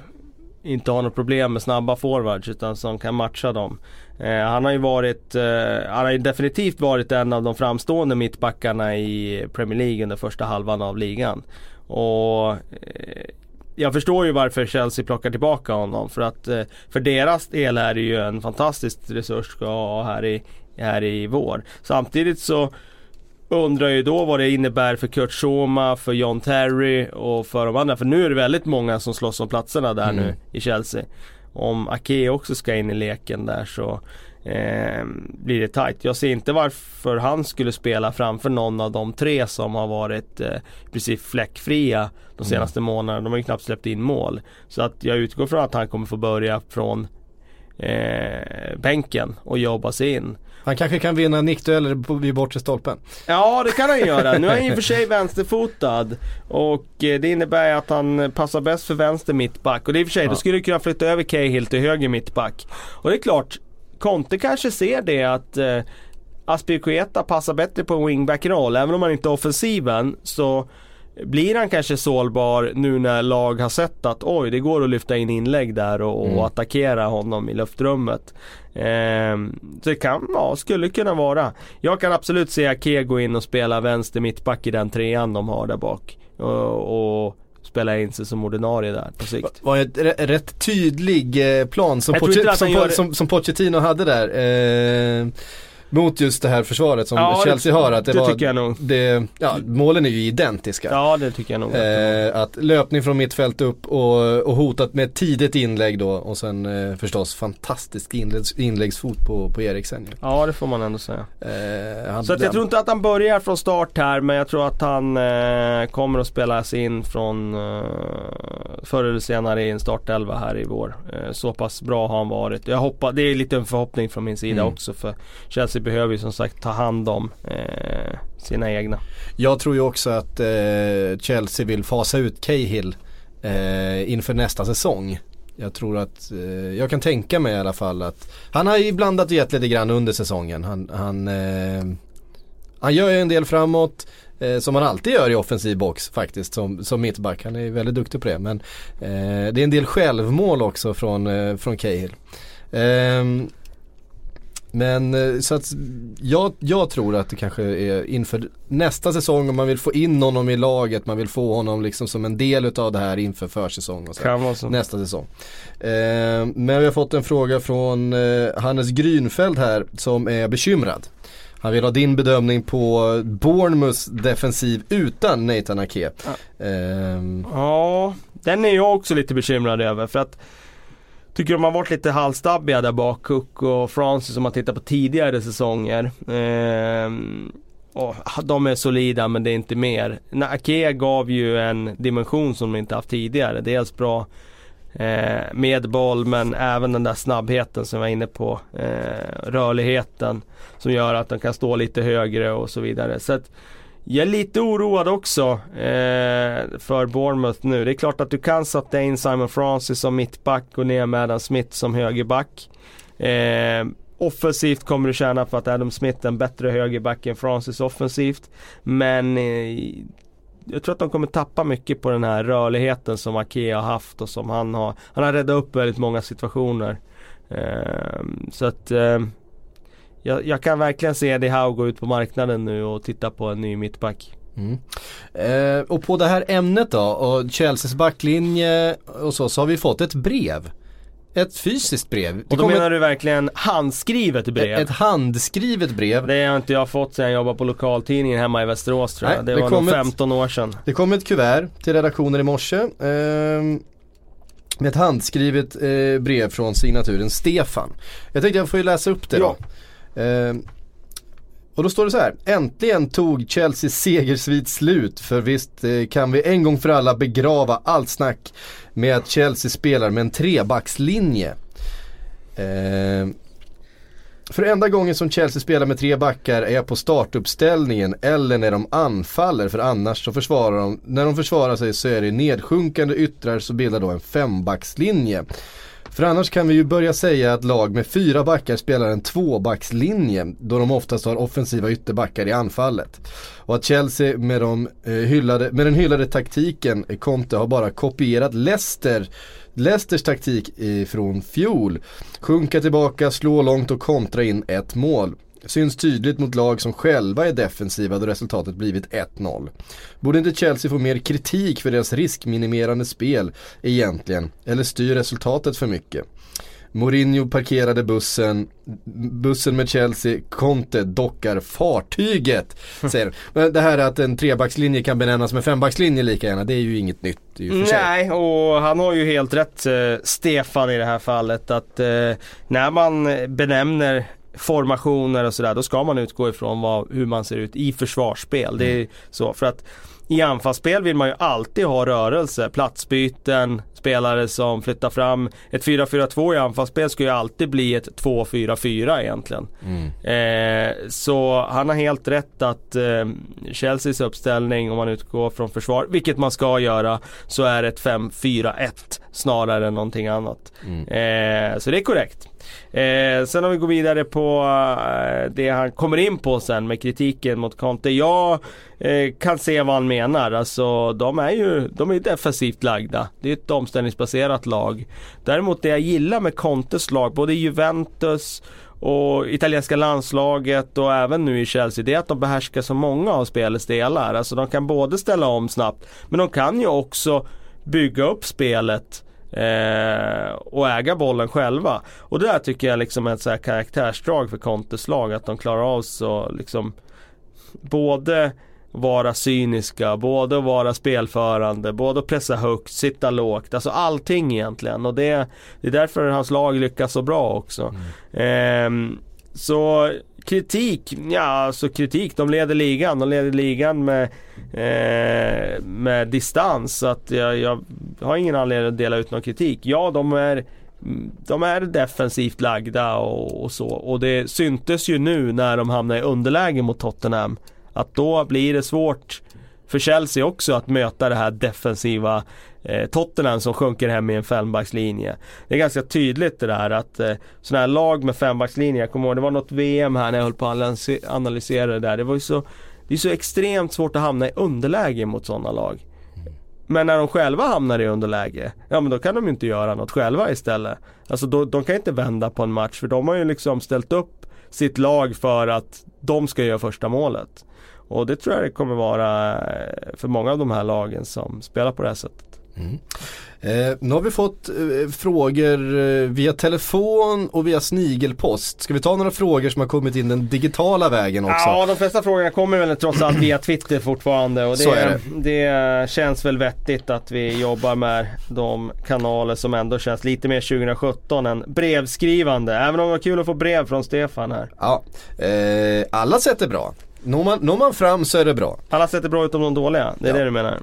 inte har något problem med snabba forwards utan som kan matcha dem. Eh, han har ju varit, eh, han har definitivt varit en av de framstående mittbackarna i Premier League under första halvan av ligan. Och eh, jag förstår ju varför Chelsea plockar tillbaka honom för att för deras del är det ju en fantastisk resurs ska ha här i, här i vår. Samtidigt så undrar ju då vad det innebär för Kurt Schoma, för John Terry och för de andra. För nu är det väldigt många som slåss om platserna där Mm. nu i Chelsea. Om Ake också ska in i leken där så eh, blir det tight. Jag ser inte varför han skulle spela framför någon av de tre som har varit eh, i princip fläckfria de senaste månaderna. De har ju knappt släppt in mål. Så att jag utgår från att han kommer få börja från eh, bänken och jobba sig in. Han kanske kan vinna nickdueller vid bortre stolpen. Ja det kan han göra. Nu är han i och för sig vänsterfotad. Och eh, det innebär att han passar bäst för vänster mittback. Och det är i och för sig, då skulle du kunna flytta över Cahill till höger mittback. Och det är klart, Conte kanske ser det att eh, Aspilicueta passar bättre på en wingback-roll. Även om han inte är offensiven så blir han kanske sårbar nu när lag har sett att oj det går att lyfta in inlägg där och, och attackera honom i luftrummet. Så det kan, ja, skulle kunna vara. Jag kan absolut se Ake gå in och spela vänster mittback i den trean de har där bak. Och, och spela in sig som ordinarie där på sikt. var ett r- rätt tydlig eh, plan som, att som, gör det- som, som Pochettino hade där. Eh, mot just det här försvaret som Ja, Chelsea det- har. Att det, det var, tycker jag nog. Det, ja, målen är ju identiska. Ja det tycker jag nog. Eh, att löpning från mittfält upp och, och hotat med tidigt inlägg då och sen eh, förstås fantastisk inläggs, inläggsfot på, på Eriksen ju. Ja det får man ändå säga. Eh, han- Så jag tror inte att han börjar från start här men jag tror att han eh, kommer att spelas in från eh, förr eller senare i en startelva här i vår. Eh, så pass bra har han varit. Jag hoppas, det är lite en förhoppning från min sida Mm. också för Chelsea behöver ju som sagt ta hand om eh, sina egna. Jag tror ju också att eh, Chelsea vill fasa ut Cahill eh, inför nästa säsong. Jag tror att, eh, jag kan tänka mig i alla fall att han har ju blandat och gett lite grann under säsongen. Han, han, eh, han gör ju en del framåt. Eh, som han alltid gör i offensiv box faktiskt som, som mittback. Han är väldigt duktig på det. Men eh, det är en del självmål också från, eh, från Cahill. Eh, men eh, så att jag, jag tror att det kanske är inför nästa säsong om man vill få in honom i laget, man vill få honom liksom som en del utav det här inför försäsong och så. Vara så. Nästa säsong. Eh, men vi har fått en fråga från eh, Hannes Grünfeld här som är bekymrad. Han vill ha din bedömning på Bournemouths defensiv utan Nathan Ake. Ehm, Ja, den är jag också lite bekymrad över för att Tycker de har varit lite halvstabbiga där bak, Cook och Francis om man tittar på tidigare säsonger. Eh, och de är solida men det är inte mer. Ake gav ju en dimension som de inte haft tidigare. Dels bra eh, med boll men även den där snabbheten som jag var inne på. Eh, rörligheten som gör att de kan stå lite högre och så vidare. Så att, jag är lite oroad också eh, för Bournemouth nu. Det är klart att du kan sätta in Simon Francis som mittback och ner med Adam Smith som högerback. Eh, offensivt kommer du tjäna på att Adam Smith är en bättre högerback än Francis offensivt. Men eh, jag tror att de kommer tappa mycket på den här rörligheten som Ake har haft och som han har. Han har räddat upp väldigt många situationer. Eh, så att eh, jag, jag kan verkligen se Eddie Howe gå ut på marknaden nu och titta på en ny mittback. Mm. Eh, och på det här ämnet då och Chelseas backlinje och så, så har vi fått ett brev. Ett fysiskt brev. Det Och då menar ett, du verkligen handskrivet brev? ett handskrivet brev. Det har inte jag fått sedan jag jobbade på lokaltidningen hemma i Västerås tror jag. Nej, det, det var kom nog ett- 15 år sedan. Det kom ett kuvert till redaktionen i morse. ehm, med ett handskrivet eh, brev från signaturen Stefan. Jag tänkte jag får ju läsa upp det då. Ehm, och då står det så här. Äntligen tog Chelseas segersvit slut för visst eh, kan vi en gång för alla begrava allt snack med att Chelsea spelar med en trebackslinje. Eh, för enda gången som Chelsea spelar med tre backar är på startuppställningen eller när de anfaller för annars så försvarar de, när de försvarar sig så är det nedsjunkande yttrar så bildar då en fembackslinje. För annars kan vi ju börja säga att lag med fyra backar spelar en tvåbackslinje då de oftast har offensiva ytterbackar i anfallet. Och att Chelsea med, de, eh, hyllade, med den hyllade taktiken eh, Conte har bara kopierat Leicester Leicesters taktik eh, från fjol. Sjunka tillbaka, slå långt och kontra in ett mål. Syns tydligt mot lag som själva är defensiva då resultatet blivit 1-0. Borde inte Chelsea få mer kritik för deras riskminimerande spel egentligen? Eller styr resultatet för mycket? Mourinho parkerade bussen, bussen med Chelsea, Conte dockar fartyget. Säger Men det här att en trebackslinje kan benämnas med fembackslinje lika gärna, det är ju inget nytt i och för sig. Nej, och han har ju helt rätt eh, Stefan i det här fallet att eh, när man benämner formationer och sådär, då ska man utgå ifrån vad, hur man ser ut i försvarsspel. Det är mm. så, för att i anfallsspel vill man ju alltid ha rörelse, platsbyten, spelare som flyttar fram. Ett 4-4-2 i anfallsspel ska ju alltid bli ett 2-4-4 egentligen. Mm. Eh, så han har helt rätt att eh, Chelseas uppställning, om man utgår från försvar, vilket man ska göra, så är ett 5-4-1 snarare än någonting annat. Mm. Eh, så det är korrekt. Eh, sen om vi går vidare på eh, det han kommer in på sen med kritiken mot Conte. Jag eh, kan se vad han menar. Alltså de är ju de är defensivt lagda. Det är ett omställningsbaserat lag. Däremot det jag gillar med Contes lag, både Juventus och italienska landslaget och även nu i Chelsea, det är att de behärskar så många av spelets delar. Alltså de kan både ställa om snabbt, men de kan ju också bygga upp spelet Eh, och äga bollen själva. Och det där tycker jag liksom är ett så här karaktärsdrag för Contes lag. Att de klarar av så liksom både vara cyniska, både vara spelförande, både pressa högt, sitta lågt. Alltså allting egentligen. Och det, det är därför hans lag lyckas så bra också. Mm. Eh, så kritik, ja alltså kritik, de leder ligan. De leder ligan med, eh, med distans. Så att jag, jag har ingen anledning att dela ut någon kritik. Ja, de är de är defensivt lagda och, och, så. Och det syntes ju nu när de hamnade i underläge mot Tottenham. Att då blir det svårt för Chelsea också att möta det här defensiva eh, Tottenham som sjunker hem i en fembackslinje. Det är ganska tydligt det där att eh, sådana här lag med fembackslinje, jag kommer ihåg det var något VM här när jag höll på att analysera det där. Det var ju så, det är så extremt svårt att hamna i underläge mot sådana lag. Men när de själva hamnar i underläge, ja men då kan de ju inte göra något själva istället. Alltså då, de kan inte vända på en match för de har ju liksom ställt upp sitt lag för att de ska göra första målet. Och det tror jag det kommer vara eh, för många av de här lagen som spelar på det här sättet. Mm. Eh, nu har vi fått eh, frågor eh, via telefon och via snigelpost. Ska vi ta några frågor som har kommit in den digitala vägen också? Ja, de flesta frågorna kommer väl trots allt via Twitter fortfarande. Och det, Så är det. det känns väl vettigt att vi jobbar med de kanaler som ändå känns lite mer 2017 än brevskrivande. Även om det var kul att få brev från Stefan här. Ja, eh, alla sätt är bra. Når man, når man fram så är det bra. Alla sätt är bra utom de dåliga, det är ja. det du menar?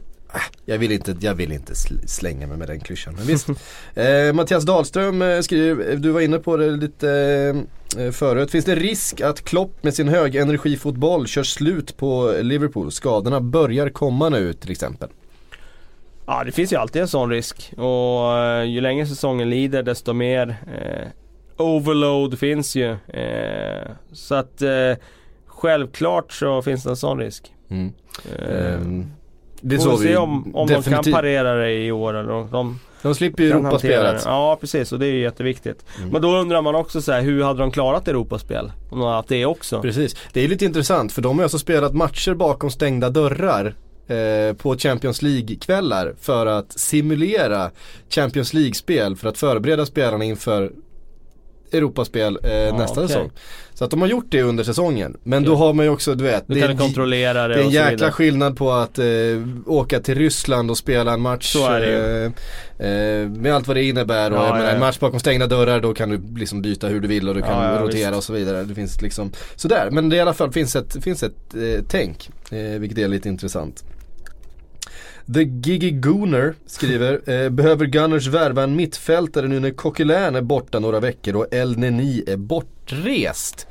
Jag vill inte, jag vill inte slänga mig med den klyschan. Men visst. eh, Mattias Dahlström eh, skriver, du var inne på det lite eh, förut. Finns det risk att Klopp med sin högenergifotboll kör slut på Liverpool? Skadorna börjar komma nu till exempel. Ja det finns ju alltid en sån risk. Och eh, ju längre säsongen lider desto mer eh, overload finns ju. Eh, så att eh, självklart så finns det en sån risk. Mm. Um, det Får vi se om, om de kan parera det i år eller de, de slipper ju Europaspelet. Ja precis och det är ju jätteviktigt. Mm. Men då undrar man också så här, hur hade de klarat Europaspel? Om de hade haft det också. Precis. Det är lite intressant för de har alltså spelat matcher bakom stängda dörrar eh, på Champions League-kvällar för att simulera Champions League-spel för att förbereda spelarna inför Europaspel eh, ja, nästa okay. säsong. Så att de har gjort det under säsongen. Men då har man ju också, du vet. Du det, kan kontrollera det Det är en jäkla skillnad på att eh, åka till Ryssland och spela en match. Så är det. Eh, eh med allt vad det innebär. Och ja, menar, ja, en match bakom stängda dörrar då kan du liksom byta hur du vill och du kan rotera visst. och så vidare. Det finns liksom sådär. Men det i alla fall finns ett, finns ett eh, tänk. Eh, vilket är lite intressant. The Gigi Gooner skriver, eh, behöver Gunners värva en mittfältare nu när Coquelin är borta några veckor och El Neni är bortrest?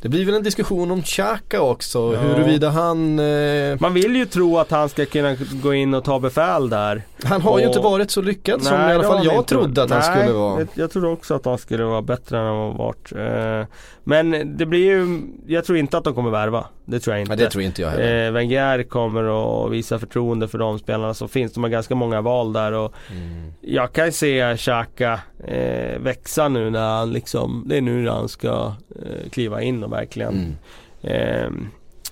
Det blir väl en diskussion om Xhaka också, ja. huruvida han... Eh... Man vill ju tro att han ska kunna gå in och ta befäl där. Han har och... ju inte varit så lyckad Nej, som i alla fall jag trodde att han Nej, skulle vara. Jag trodde också att han skulle vara bättre än han varit. Eh, men det blir ju, jag tror inte att de kommer värva. Det tror jag inte. Nej, det tror inte jag heller. Eh, Wenger kommer att visa förtroende för de spelarna som finns. De har ganska många val där och mm. jag kan se Xhaka eh, växa nu när han liksom, det är nu han ska eh, kliva in och verkligen mm. eh,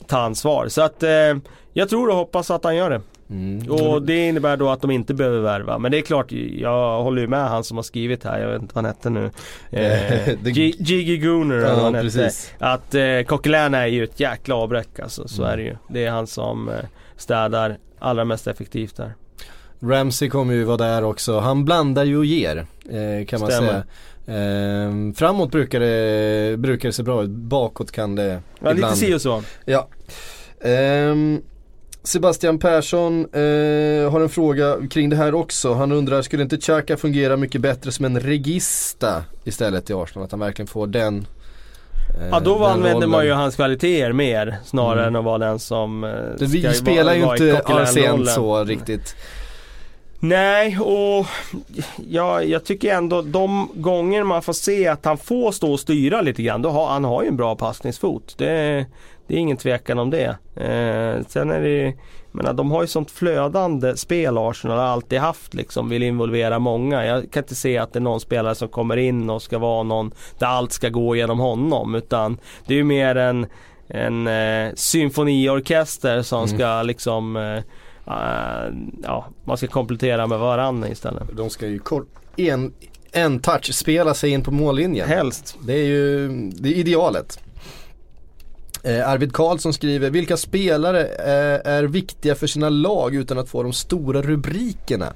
ta ansvar. Så att eh, jag tror och hoppas att han gör det. Mm. Och det innebär då att de inte behöver värva. Men det är klart, jag håller ju med han som har skrivit här, jag vet inte vad han hette nu. Eh, Gigi Gooner ja, han hette. Att eh, Coquelin är ju ett jäkla avbräck alltså, så mm. är det ju. Det är han som eh, städar allra mest effektivt där. Ramsey kommer ju vara där också. Han blandar ju och ger eh, kan man Stämmer. säga. Eh, framåt brukar det, brukar det se bra ut, bakåt kan det Ja ibland. lite si och så. Ja. Eh, Sebastian Persson eh, har en fråga kring det här också. Han undrar, skulle inte Xhaka fungera mycket bättre som en regista istället i Arsenal? Att han verkligen får den eh, Ja då använder man ju hans kvaliteter mer snarare mm. än att vara den som eh, det, Vi spelar ju inte Arsent så riktigt. Nej, och ja, jag tycker ändå de gånger man får se att han får stå och styra lite grann, då har, han har ju en bra passningsfot. Det, det är ingen tvekan om det. Eh, sen är det menar, de har ju sånt flödande spel Arsenal har alltid haft liksom, vill involvera många. Jag kan inte se att det är någon spelare som kommer in och ska vara någon där allt ska gå genom honom. Utan det är ju mer en, en eh, symfoniorkester som mm. ska liksom eh, uh, ja, man ska komplettera med varandra istället. De ska ju kort, en, en touch spela sig in på mållinjen. Helst. Det är ju det är idealet. Eh, Arvid Karlsson skriver, vilka spelare eh, är viktiga för sina lag utan att få de stora rubrikerna?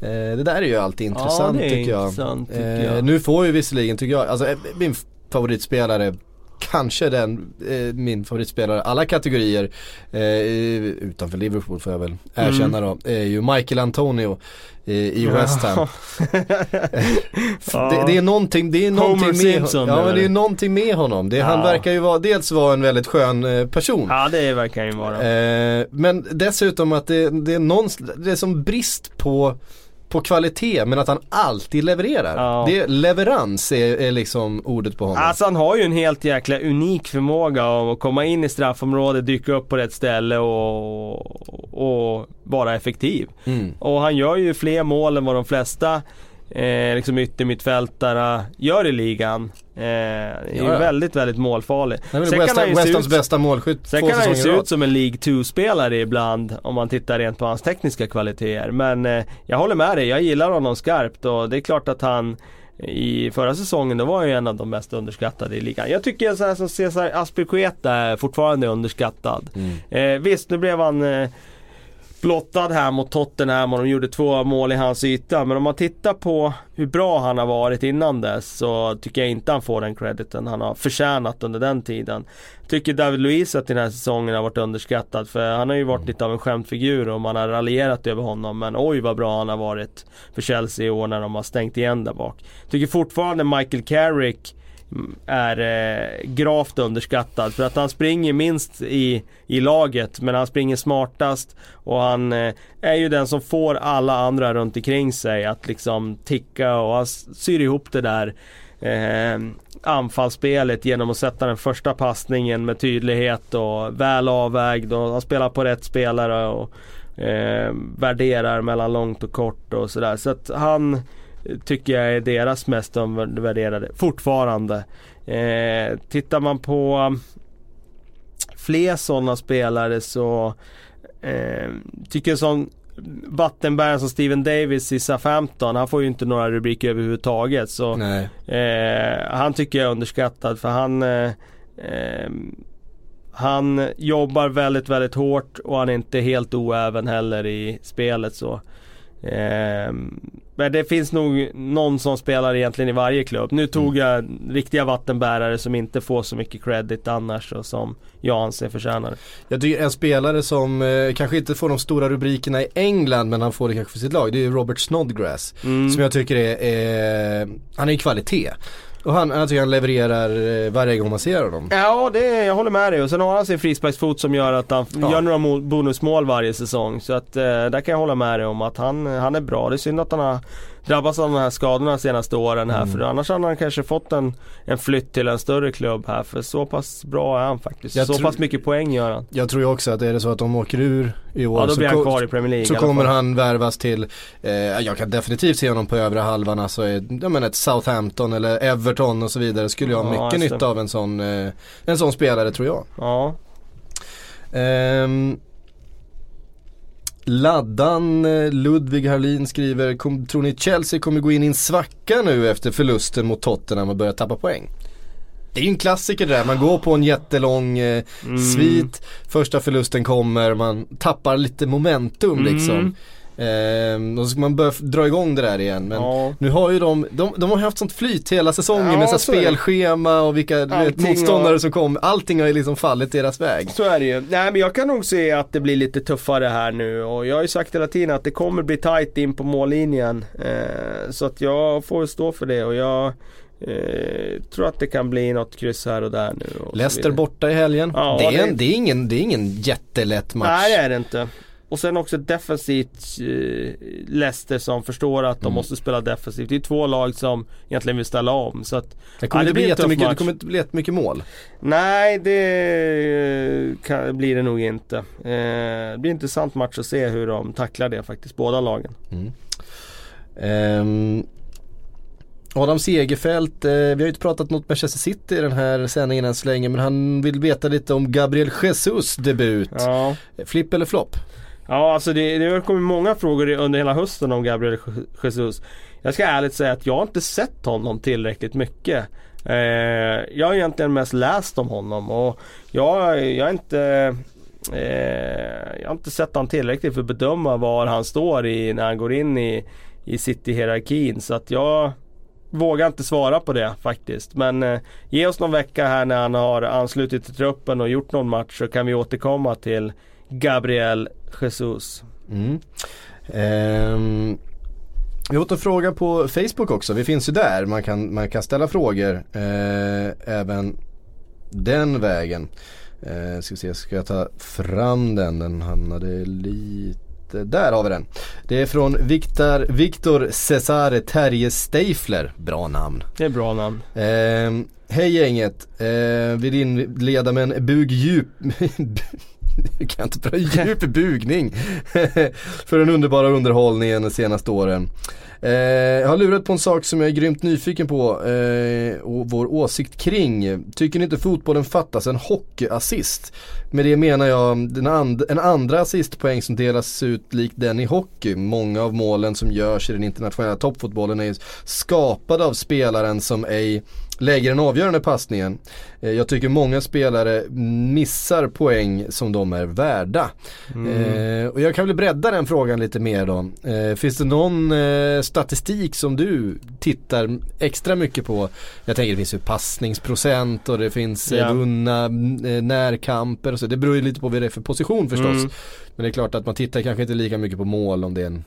Eh, det där är ju alltid intressant, ja, tycker, jag. intressant tycker jag. Eh, nu får ju visserligen, tycker jag, alltså min favoritspelare kanske den, eh, min favoritspelare alla kategorier eh, utanför Liverpool får jag väl erkänna mm. då, är ju Michael Antonio i, i West Ham. det, det, är någonting, det är någonting Homer med, Simpson, ja, men det är någonting med honom. Det, ja. Han verkar ju vara, dels vara en väldigt skön eh, person. Ja det verkar han ju vara. Eh, men dessutom att det, det är någon, det är som brist på på kvalitet men att han alltid levererar. Ja. Det, leverans är, är liksom ordet på honom. Alltså han har ju en helt jäkla unik förmåga att komma in i straffområdet, dyka upp på rätt ställe och, och vara effektiv. Mm. Och han gör ju fler mål än vad de flesta eh, liksom yttermittfältare gör i ligan. Eh, är ju väldigt, väldigt målfarlig. Sen West, kan West Hams bästa målskytt Sen kan han ju se ut som en League 2-spelare ibland om man tittar rent på hans tekniska kvaliteter. Men eh, jag håller med dig, jag gillar honom skarpt och det är klart att han i förra säsongen då var han ju en av de mest underskattade i ligan. Jag tycker så här som Cesar Aspilicueta är fortfarande underskattad. Mm. Eh, visst, nu blev han eh, blottad här mot Tottenham och de gjorde två mål i hans yta. Men om man tittar på hur bra han har varit innan dess så tycker jag inte han får den crediten han har förtjänat under den tiden. Tycker David Luiz att den här säsongen har varit underskattad för han har ju varit lite av en skämtfigur och man har raljerat över honom. Men oj vad bra han har varit för Chelsea i år när de har stängt igen där bak. Tycker fortfarande Michael Carrick är eh, gravt underskattad. För att han springer minst i, i laget men han springer smartast och han eh, är ju den som får alla andra runt omkring sig att liksom ticka och han syr ihop det där eh, anfallsspelet genom att sätta den första passningen med tydlighet och väl avvägd och han spelar på rätt spelare och eh, värderar mellan långt och kort och sådär. Så att han tycker jag är deras mest värderade fortfarande. Eh, tittar man på fler sådana spelare så eh, tycker jag som vattenbäraren som Steven Davis i Southampton, han får ju inte några rubriker överhuvudtaget. Så, eh, han tycker jag är underskattad för han eh, eh, han jobbar väldigt, väldigt hårt och han är inte helt oäven heller i spelet så. Eh, men det finns nog någon som spelar egentligen i varje klubb. Nu tog mm. jag riktiga vattenbärare som inte får så mycket credit annars och som jag anser förtjänar Jag tycker en spelare som eh, kanske inte får de stora rubrikerna i England men han får det kanske för sitt lag. Det är Robert Snodgrass. Mm. Som jag tycker är, är han är ju kvalitet. Och han, jag tycker han levererar eh, varje gång man ser honom. Ja, det, jag håller med dig. Och sen har han sin frisparksfot som gör att han Ja. gör några bonusmål varje säsong. Så att eh, där kan jag hålla med dig om att han, han är bra. Det är synd att han har drabbats av de här skadorna de senaste åren här. Mm. För annars hade han kanske fått en, en flytt till en större klubb här. För så pass bra är han faktiskt. Jag så pass mycket poäng gör han. Jag tror ju också att är det så att de åker ur i år Ja, då så, blir han kvar i Premier League så kommer han värvas till, eh, jag kan definitivt se honom på övre halvan, alltså jag menar ett Southampton eller Everton och så vidare. Skulle jag ha mycket nytta av en sån, eh, en sån spelare tror jag. Ja. Ehm, Laddan eh, Ludvig Harlin skriver, kom, tror ni Chelsea kommer gå in i en svacka nu efter förlusten mot Tottenham och börja tappa poäng? Det är ju en klassiker det där, man går på en jättelång eh, Mm. svit, första förlusten kommer, man tappar lite momentum Mm. liksom. Ehm, och så ska man börja dra igång det där igen. Men Ja. nu har ju de, de, de har haft sånt flyt hela säsongen Ja, med så spelschema och vilka vet, motståndare har- som kommer. Allting har ju liksom fallit deras väg. Så är det ju. Nej men jag kan nog se att det blir lite tuffare här nu och jag har ju sagt hela tiden att det kommer bli tight in på mållinjen. Eh, så att jag får stå för det och jag eh, tror att det kan bli något kryss här och där nu. Och Leicester borta i helgen. Ja, det, är det- det, är ingen, det är ingen jättelätt match. Nej det är det inte. Och sen också defensivt eh, Leicester som förstår att de Mm. måste spela defensivt. Det är två lag som egentligen vill ställa om. Så att, det kommer Ja, det bli jättemycket, det kommer inte bli jättemycket mål. nej det kan, blir det nog inte. Eh, det blir en intressant match att se hur de tacklar det faktiskt, båda lagen. Ehm, Adam Segerfält, eh, vi har ju inte pratat mot Manchester City i den här sändningen än så länge men han vill veta lite om Gabriel Jesus debut. Ja, Flipp eller flopp? Ja alltså det, det har kommit många frågor under hela hösten om Gabriel Jesus. Jag ska ärligt säga att jag har inte sett honom tillräckligt mycket. Eh, jag har egentligen mest läst om honom och jag, jag har inte eh, Jag har inte sett honom tillräckligt för att bedöma var han står i när han går in i, i City-hierarkin så att jag Vågar inte svara på det faktiskt. Men eh, ge oss någon vecka här när han har anslutit till truppen och gjort någon match så kan vi återkomma till Gabriel Jesus. Mm. Ehm, vi har fått en fråga på Facebook också, vi finns ju där. Man kan, man kan ställa frågor eh, även den vägen. Eh, ska vi se, ska jag ta fram den? Den hamnade lite, där har vi den. Det är från Victor, Victor Cesare Terje Steifler, bra namn. Det är bra namn. Ehm, hej gänget, eh, vill inleda med en bugdjup nu kan inte bra djup bugning för den underbara underhållningen de senaste åren. Eh, jag har lurat på en sak som jag är grymt nyfiken på eh, och vår åsikt kring. Tycker ni inte fotbollen fattas en hockeyassist? Med det menar jag den and- en andra assistpoäng som delas ut likt den i hockey. Många av målen som görs i den internationella toppfotbollen är skapade av spelaren som ej lägger den avgörande passningen. Eh, Jag tycker många spelare missar poäng som de är värda. Eh, och jag kan väl bredda den frågan lite mer då. Eh, finns det någon eh, statistik som du tittar extra mycket på? Jag tänker det finns ju passningsprocent och det finns eh, vunna eh, närkamper och så. Det beror ju lite på vad det är för position förstås. Mm. Men det är klart att man tittar kanske inte lika mycket på mål om det är en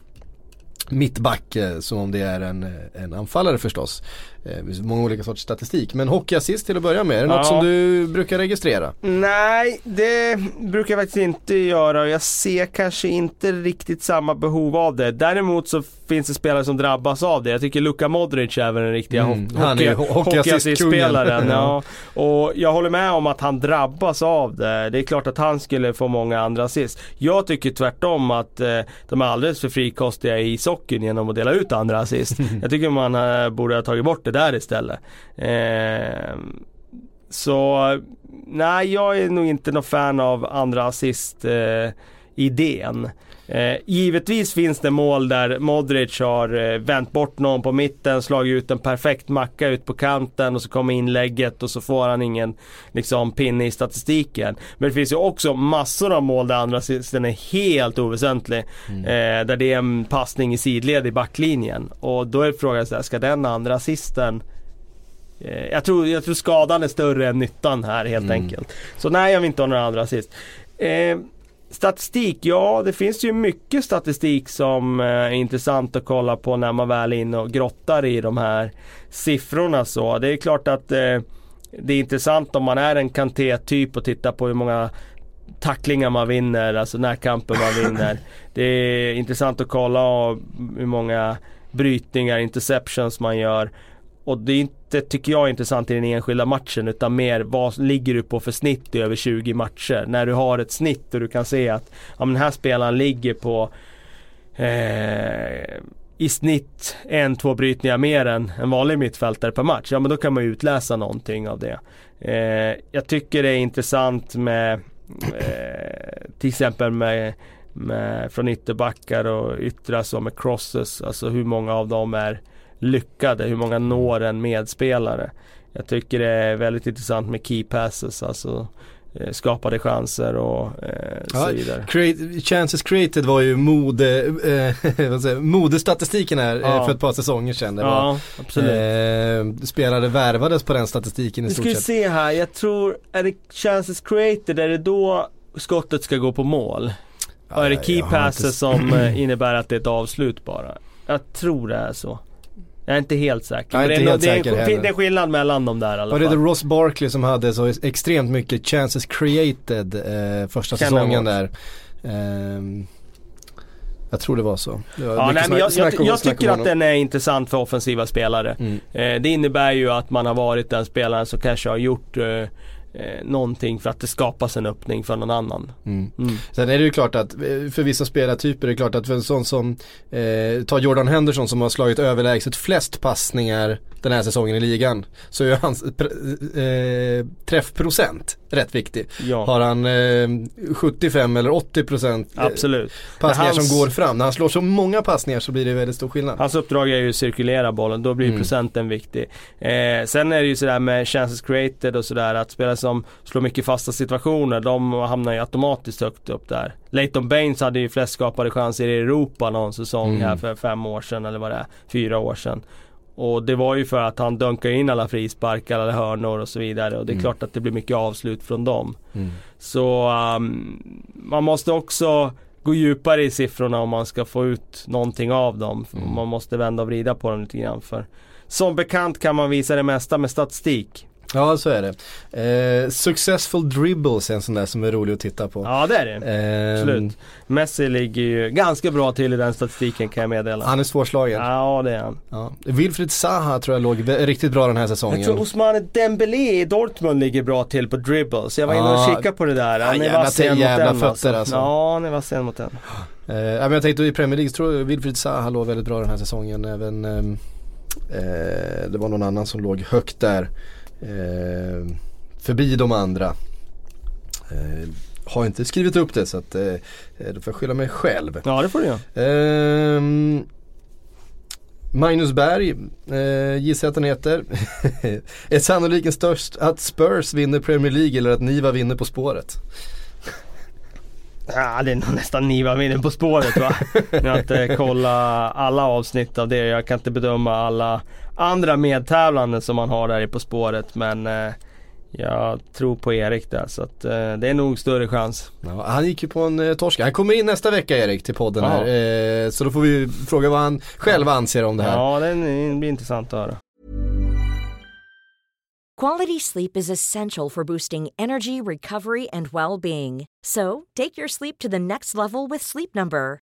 mittback eh, som om det är en, en anfallare förstås. Eh, många olika sorters statistik. Men hockeyassist till att börja med, är det något Ja. som du brukar registrera? Nej, det brukar jag faktiskt inte göra och jag ser kanske inte riktigt samma behov av det. Däremot så finns det spelare som drabbas av det. Jag tycker Luka Modric är väl den riktiga Mm, hockey- hockeyassistspelaren. ja. Och jag håller med om att han drabbas av det. Det är klart att han skulle få många andra assist. Jag tycker tvärtom att eh, de är alldeles för frikostiga i ishockeyn genom att dela ut andra assist. jag tycker man eh, borde ha tagit bort det där istället. Eh, så nej, jag är nog inte någon fan av andra assist eh, idén. Eh, givetvis finns det mål där Modric har eh, vänt bort någon på mitten, slagit ut en perfekt macka ut på kanten och så kommer inlägget och så får han ingen liksom, pinne i statistiken. Men det finns ju också massor av mål där andra assisten är helt oväsentlig. Eh, där det är en passning i sidled i backlinjen. Och då är frågan så här, ska den andra assisten Eh, Jag tror, jag tror skadan är större än nyttan här helt Mm. enkelt. Så nej, jag vill inte ha några andra assist. Eh, Statistik, ja det finns ju mycket statistik som eh, är intressant att kolla på när man väl är inne och grottar i de här siffrorna så. Det är klart att eh, det är intressant om man är en Kanté-typ och tittar på hur många tacklingar man vinner, alltså närkamper man vinner. Det är intressant att kolla hur många brytningar, interceptions man gör. Och det är inte, tycker jag, intressant i den enskilda matchen utan mer vad ligger du på för snitt i över 20 matcher? När du har ett snitt och du kan se att ja, men den här spelaren ligger på eh, i snitt en, två brytningar mer än en vanlig mittfältare per match. Ja men då kan man ju utläsa någonting av det. Eh, jag tycker det är intressant med eh, till exempel med, med från ytterbackar och yttrar och med crosses. Alltså hur många av dem är lyckade, hur många når en medspelare. Jag tycker det är väldigt intressant med key passes, alltså eh, skapade chanser och eh, ja, så vidare. Create, chances created var ju mode, eh, säga, modestatistiken här eh, ja. för ett par säsonger sedan. Ja, var. Eh, spelare värvades på den statistiken i stort sett. Vi ska se här, jag tror, är det chances created, är det då skottet ska gå på mål? Och är det key passes inte... som eh, innebär att det är ett avslut bara? Jag tror det är så. Jag är inte helt säker. Jag är inte helt det, är, säker det, det är skillnad mellan dem där i alla Var det det Ross Barkley som hade så extremt mycket chances created eh, första Känner säsongen där? Eh, jag tror det var så. Det var ja, nej, men jag, jag, jag tycker att den är intressant för offensiva spelare. Mm. Eh, det innebär ju att man har varit den spelaren som kanske har gjort eh, eh, någonting för att det skapas en öppning för någon annan. Mm. Mm. Sen är det ju klart att eh, för vissa spelartyper är det klart att för en sån som eh, tar Jordan Henderson som har slagit överlägset flest passningar den här säsongen i ligan så är hans eh, träffprocent rätt viktig. Ja. Har han eh, 75 eller 80 procent eh, Absolut. passningar hans... som går fram. När han slår så många passningar så blir det väldigt stor skillnad. Hans uppdrag är ju att cirkulera bollen, då blir mm. procenten viktig. Eh, sen är det ju sådär med chances created och sådär att spelare som slår mycket fasta situationer, de hamnar ju automatiskt högt upp där. Leighton Baines hade ju flest skapade chanser i Europa någon säsong mm. här för fem år sedan eller vad det är, fyra år sedan. Och det var ju för att han dunkade in alla frisparkar, alla hörnor och så vidare. Och det är mm. klart att det blir mycket avslut från dem. Mm. Så um, man måste också gå djupare i siffrorna om man ska få ut någonting av dem. Mm. Man måste vända och vrida på dem lite grann. För som bekant kan man visa det mesta med statistik. Ja så är det. Eh, successful dribbles är en sån där som är rolig att titta på. Ja det är det. Eh, Absolut. Messi ligger ju ganska bra till i den statistiken kan jag meddela. Han är svårslagen. Ja det är han. Ja. Wilfried Zaha tror jag låg riktigt bra den här säsongen. Jag tror Ousmane Dembélé i Dortmund ligger bra till på dribbles. Jag var inne och kikade på det där. Han är vass mot den fötter alltså. alltså. Ja han är vass mot den. Eh, men jag tänkte i Premier League tror jag Wilfried Zaha låg väldigt bra den här säsongen. Även ehm, eh, det var någon annan som låg högt där förbi de andra. Eh, har inte skrivit upp det så att eh, då får jag skylla mig själv. Ja det får du göra. Eh, Magnus Berg, eh, gissar jag att han heter. är sannoliken störst att Spurs vinner Premier League eller att Niva vinner På spåret? Ja, det är nog nästan Niva vinner På spåret va? Jag har inte kollat alla avsnitt av det. Jag kan inte bedöma alla andra medtävlande som man har där i På spåret. Men eh, jag tror på Erik där så att eh, det är nog större chans. Ja, han gick ju på en eh, torsk. Han kommer in nästa vecka Erik till podden här. Eh, så då får vi fråga vad han själv anser om det här. Ja, det blir intressant att höra. Quality sleep is essential for boosting energy, recovery and well-being. So, take your sleep to the next level with Sleep Number.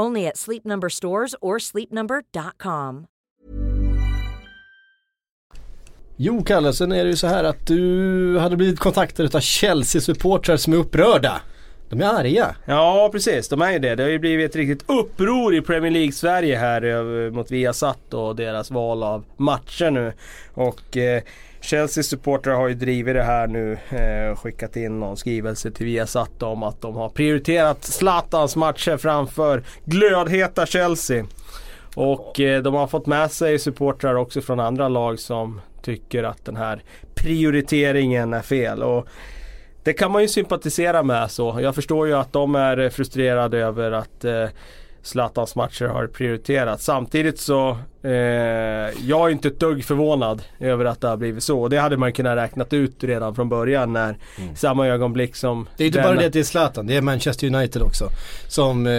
Only at Sleep Number stores or sleepnumber.com. Jo, Kalle, sen är det ju så här att du hade blivit kontaktad av Chelsea-supportrar som är upprörda. De är arga. Ja, precis. De är ju det. Det har ju blivit ett riktigt uppror i Premier League Sverige här mot Viasat och deras val av matcher nu. Och eh, Chelseas supportrar har ju drivit det här nu. Eh, skickat in någon skrivelse till Viasat om att de har prioriterat Zlatans matcher framför glödheta Chelsea. Och eh, de har fått med sig supportrar också från andra lag som tycker att den här prioriteringen är fel. Och det kan man ju sympatisera med så. Jag förstår ju att de är frustrerade över att eh, Zlatans matcher har prioriterats. Samtidigt så, eh, jag är inte ett dugg förvånad över att det har blivit så. Det hade man kunnat räknat ut redan från början när mm. samma ögonblick som Det är inte bara det att det är Zlatan, det är Manchester United också. Som eh,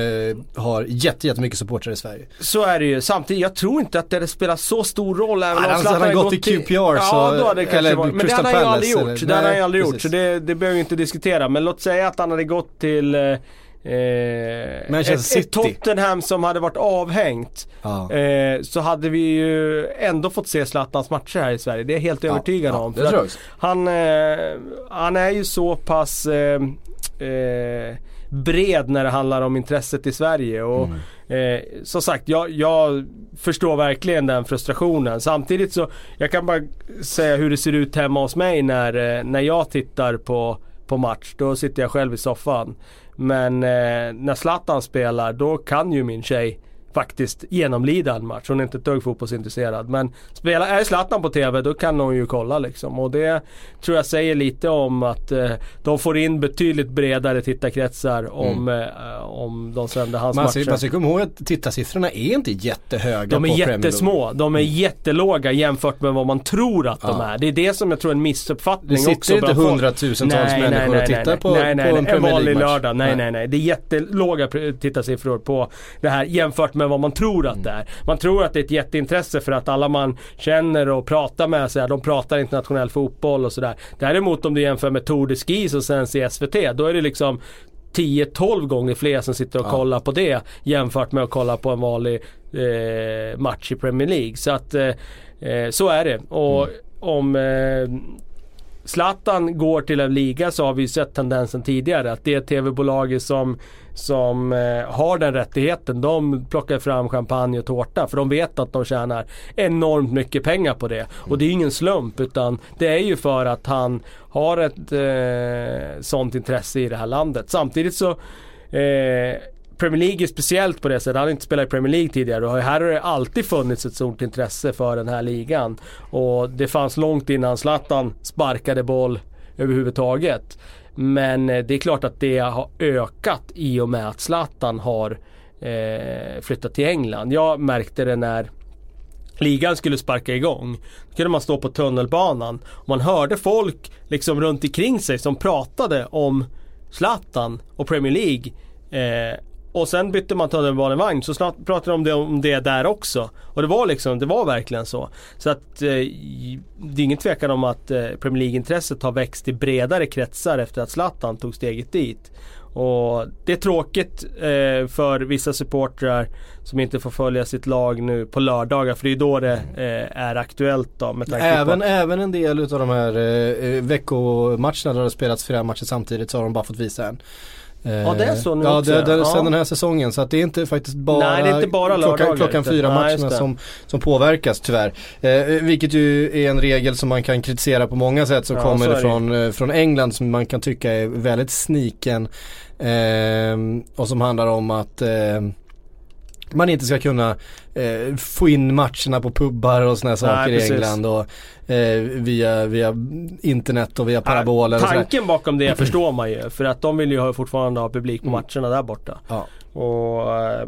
har jätte, jättemycket supportrar i Sverige. Så är det ju. Samtidigt, jag tror inte att det spelar så stor roll även om Zlatan har gått, gått till QPR så, Ja, då hade det kanske varit. Men det hade han ju aldrig gjort. Eller, det hade han ju aldrig gjort. Så det, det behöver vi inte diskutera. Men låt säga att han hade gått till eh, Eh, Manchester ett, City. ett Tottenham som hade varit avhängt. Ja. Eh, så hade vi ju ändå fått se Zlatans matcher här i Sverige. Det är jag helt övertygad ja, om. Det tror han, eh, han är ju så pass eh, eh, bred när det handlar om intresset i Sverige. Och mm. eh, som sagt, jag, jag, förstår verkligen den frustrationen. Samtidigt så, jag kan bara säga hur det ser ut hemma hos mig när, eh, när jag tittar på, på match. Då sitter jag själv i soffan. Men eh, när Zlatan spelar då kan ju min tjej faktiskt genomlida en match. Hon är inte ett dugg fotbollsintresserad. Men spelar, är Zlatan på TV då kan hon ju kolla liksom. Och det tror jag säger lite om att eh, de får in betydligt bredare tittarkretsar om, mm. eh, om de sänder hans man matcher. Man ska komma ihåg att tittarsiffrorna är inte jättehöga De är på jättesmå. De är mm. jättelåga jämfört med vad man tror att ja. de är. Det är det som jag tror är en missuppfattning också. Det sitter inte hundratusentals nej, människor nej, nej, och tittar på, nej, nej, på en Premier League-match. En vanlig lördag. Nej, nej, nej. Det är jättelåga tittarsiffror på det här jämfört med vad man tror att det är. Man tror att det är ett jätteintresse för att alla man känner och pratar med sig, de pratar internationell fotboll och sådär. Däremot om du jämför med Tour de Ski som sänds i SVT, då är det liksom 10-12 gånger fler som sitter och ja. kollar på det jämfört med att kolla på en vanlig eh, match i Premier League. Så att eh, eh så är det. Och mm. om eh, Zlatan går till en liga så har vi ju sett tendensen tidigare att det tv-bolaget som, som eh, har den rättigheten de plockar fram champagne och tårta för de vet att de tjänar enormt mycket pengar på det. Och det är ju ingen slump utan det är ju för att han har ett eh, sånt intresse i det här landet. Samtidigt så eh, Premier League är speciellt på det sättet. Han har inte spelat i Premier League tidigare och här har det alltid funnits ett stort intresse för den här ligan. Och det fanns långt innan Zlatan sparkade boll överhuvudtaget. Men eh, det är klart att det har ökat i och med att Zlatan har eh, flyttat till England. Jag märkte det när ligan skulle sparka igång. Då kunde man stå på tunnelbanan och man hörde folk liksom runt omkring sig som pratade om Zlatan och Premier League. Eh, och sen bytte man tunnelbanevagn så snart pratade de om det, om det där också. Och det var liksom, det var verkligen så. Så att eh, det är ingen tvekan om att eh, Premier League-intresset har växt i bredare kretsar efter att Zlatan tog steget dit. Och det är tråkigt eh, för vissa supportrar som inte får följa sitt lag nu på lördagar för det är då det eh, är aktuellt då. Med även, på... även en del av de här eh, eh, veckomatcherna där det har spelats flera matcher samtidigt så har de bara fått visa en. Ja det är så nu ja, också. Ja, det, det, sen den här säsongen. Så att det är inte faktiskt bara Nej, det är inte bara klockan, klockan fyra Nej, matcherna som, som påverkas tyvärr. Eh, vilket ju är en regel som man kan kritisera på många sätt som ja, kommer från, eh, från England som man kan tycka är väldigt sniken. Eh, och som handlar om att eh, man inte ska kunna eh, få in matcherna på pubbar och sådana saker Nej, i England och eh, via, via internet och via paraboler. Ja, tanken bakom det förstår man ju för att de vill ju fortfarande ha publik på mm. matcherna där borta. Ja. Och eh,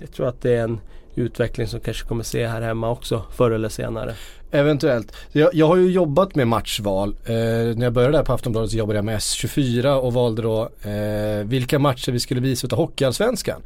jag tror att det är en utveckling som kanske kommer se här hemma också förr eller senare. Eventuellt. Jag, jag har ju jobbat med matchval. Eh, när jag började där på Aftonbladet så jobbade jag med S24 och valde då eh, vilka matcher vi skulle visa utav Hockeyallsvenskan.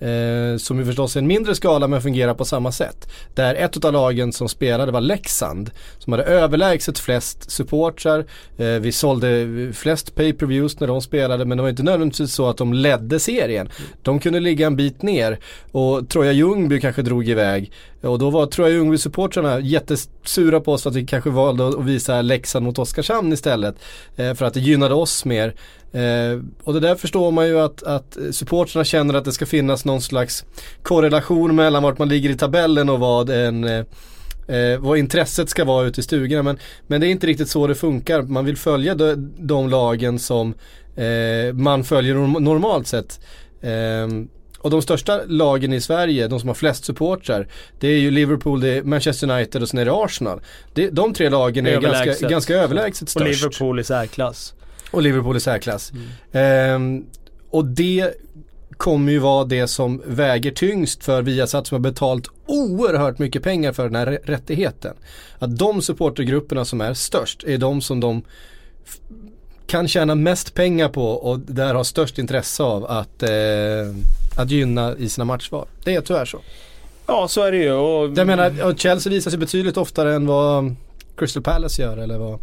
Eh, som ju förstås är en mindre skala men fungerar på samma sätt. Där ett av lagen som spelade var Leksand. Som hade överlägset flest supportrar. Eh, vi sålde flest pay-per-views när de spelade men det var inte nödvändigtvis så att de ledde serien. De kunde ligga en bit ner och Troja Ljungby kanske drog iväg. Och då var Troja Ljungby-supportrarna jättesura på oss för att vi kanske valde att visa Leksand mot Oskarshamn istället. Eh, för att det gynnade oss mer. Eh, och det där förstår man ju att, att supportrarna känner att det ska finnas någon slags korrelation mellan vart man ligger i tabellen och vad en, eh, eh vad intresset ska vara ute i stugorna. Men, men det är inte riktigt så det funkar. Man vill följa de, de lagen som eh, man följer normalt sett. Eh, och de största lagen i Sverige, de som har flest supportrar, det är ju Liverpool, det är Manchester United och sen är det Arsenal. Det, de tre lagen är ganska, Överlägset. ganska överlägset störst. Och Liverpool i särklass. Och Liverpool i särklass. Ehm, och det kommer ju vara det som väger tyngst för Viasat som har betalt oerhört mycket pengar för den här rä- rättigheten. Att de supportergrupperna som är störst är de som de kan tjäna mest pengar på och där har störst intresse av att, eh, att gynna i sina matchval. Det är tyvärr så. Ja så är det ju. Och Jag menar, Chelsea visar sig betydligt oftare än vad Crystal Palace gör eller vad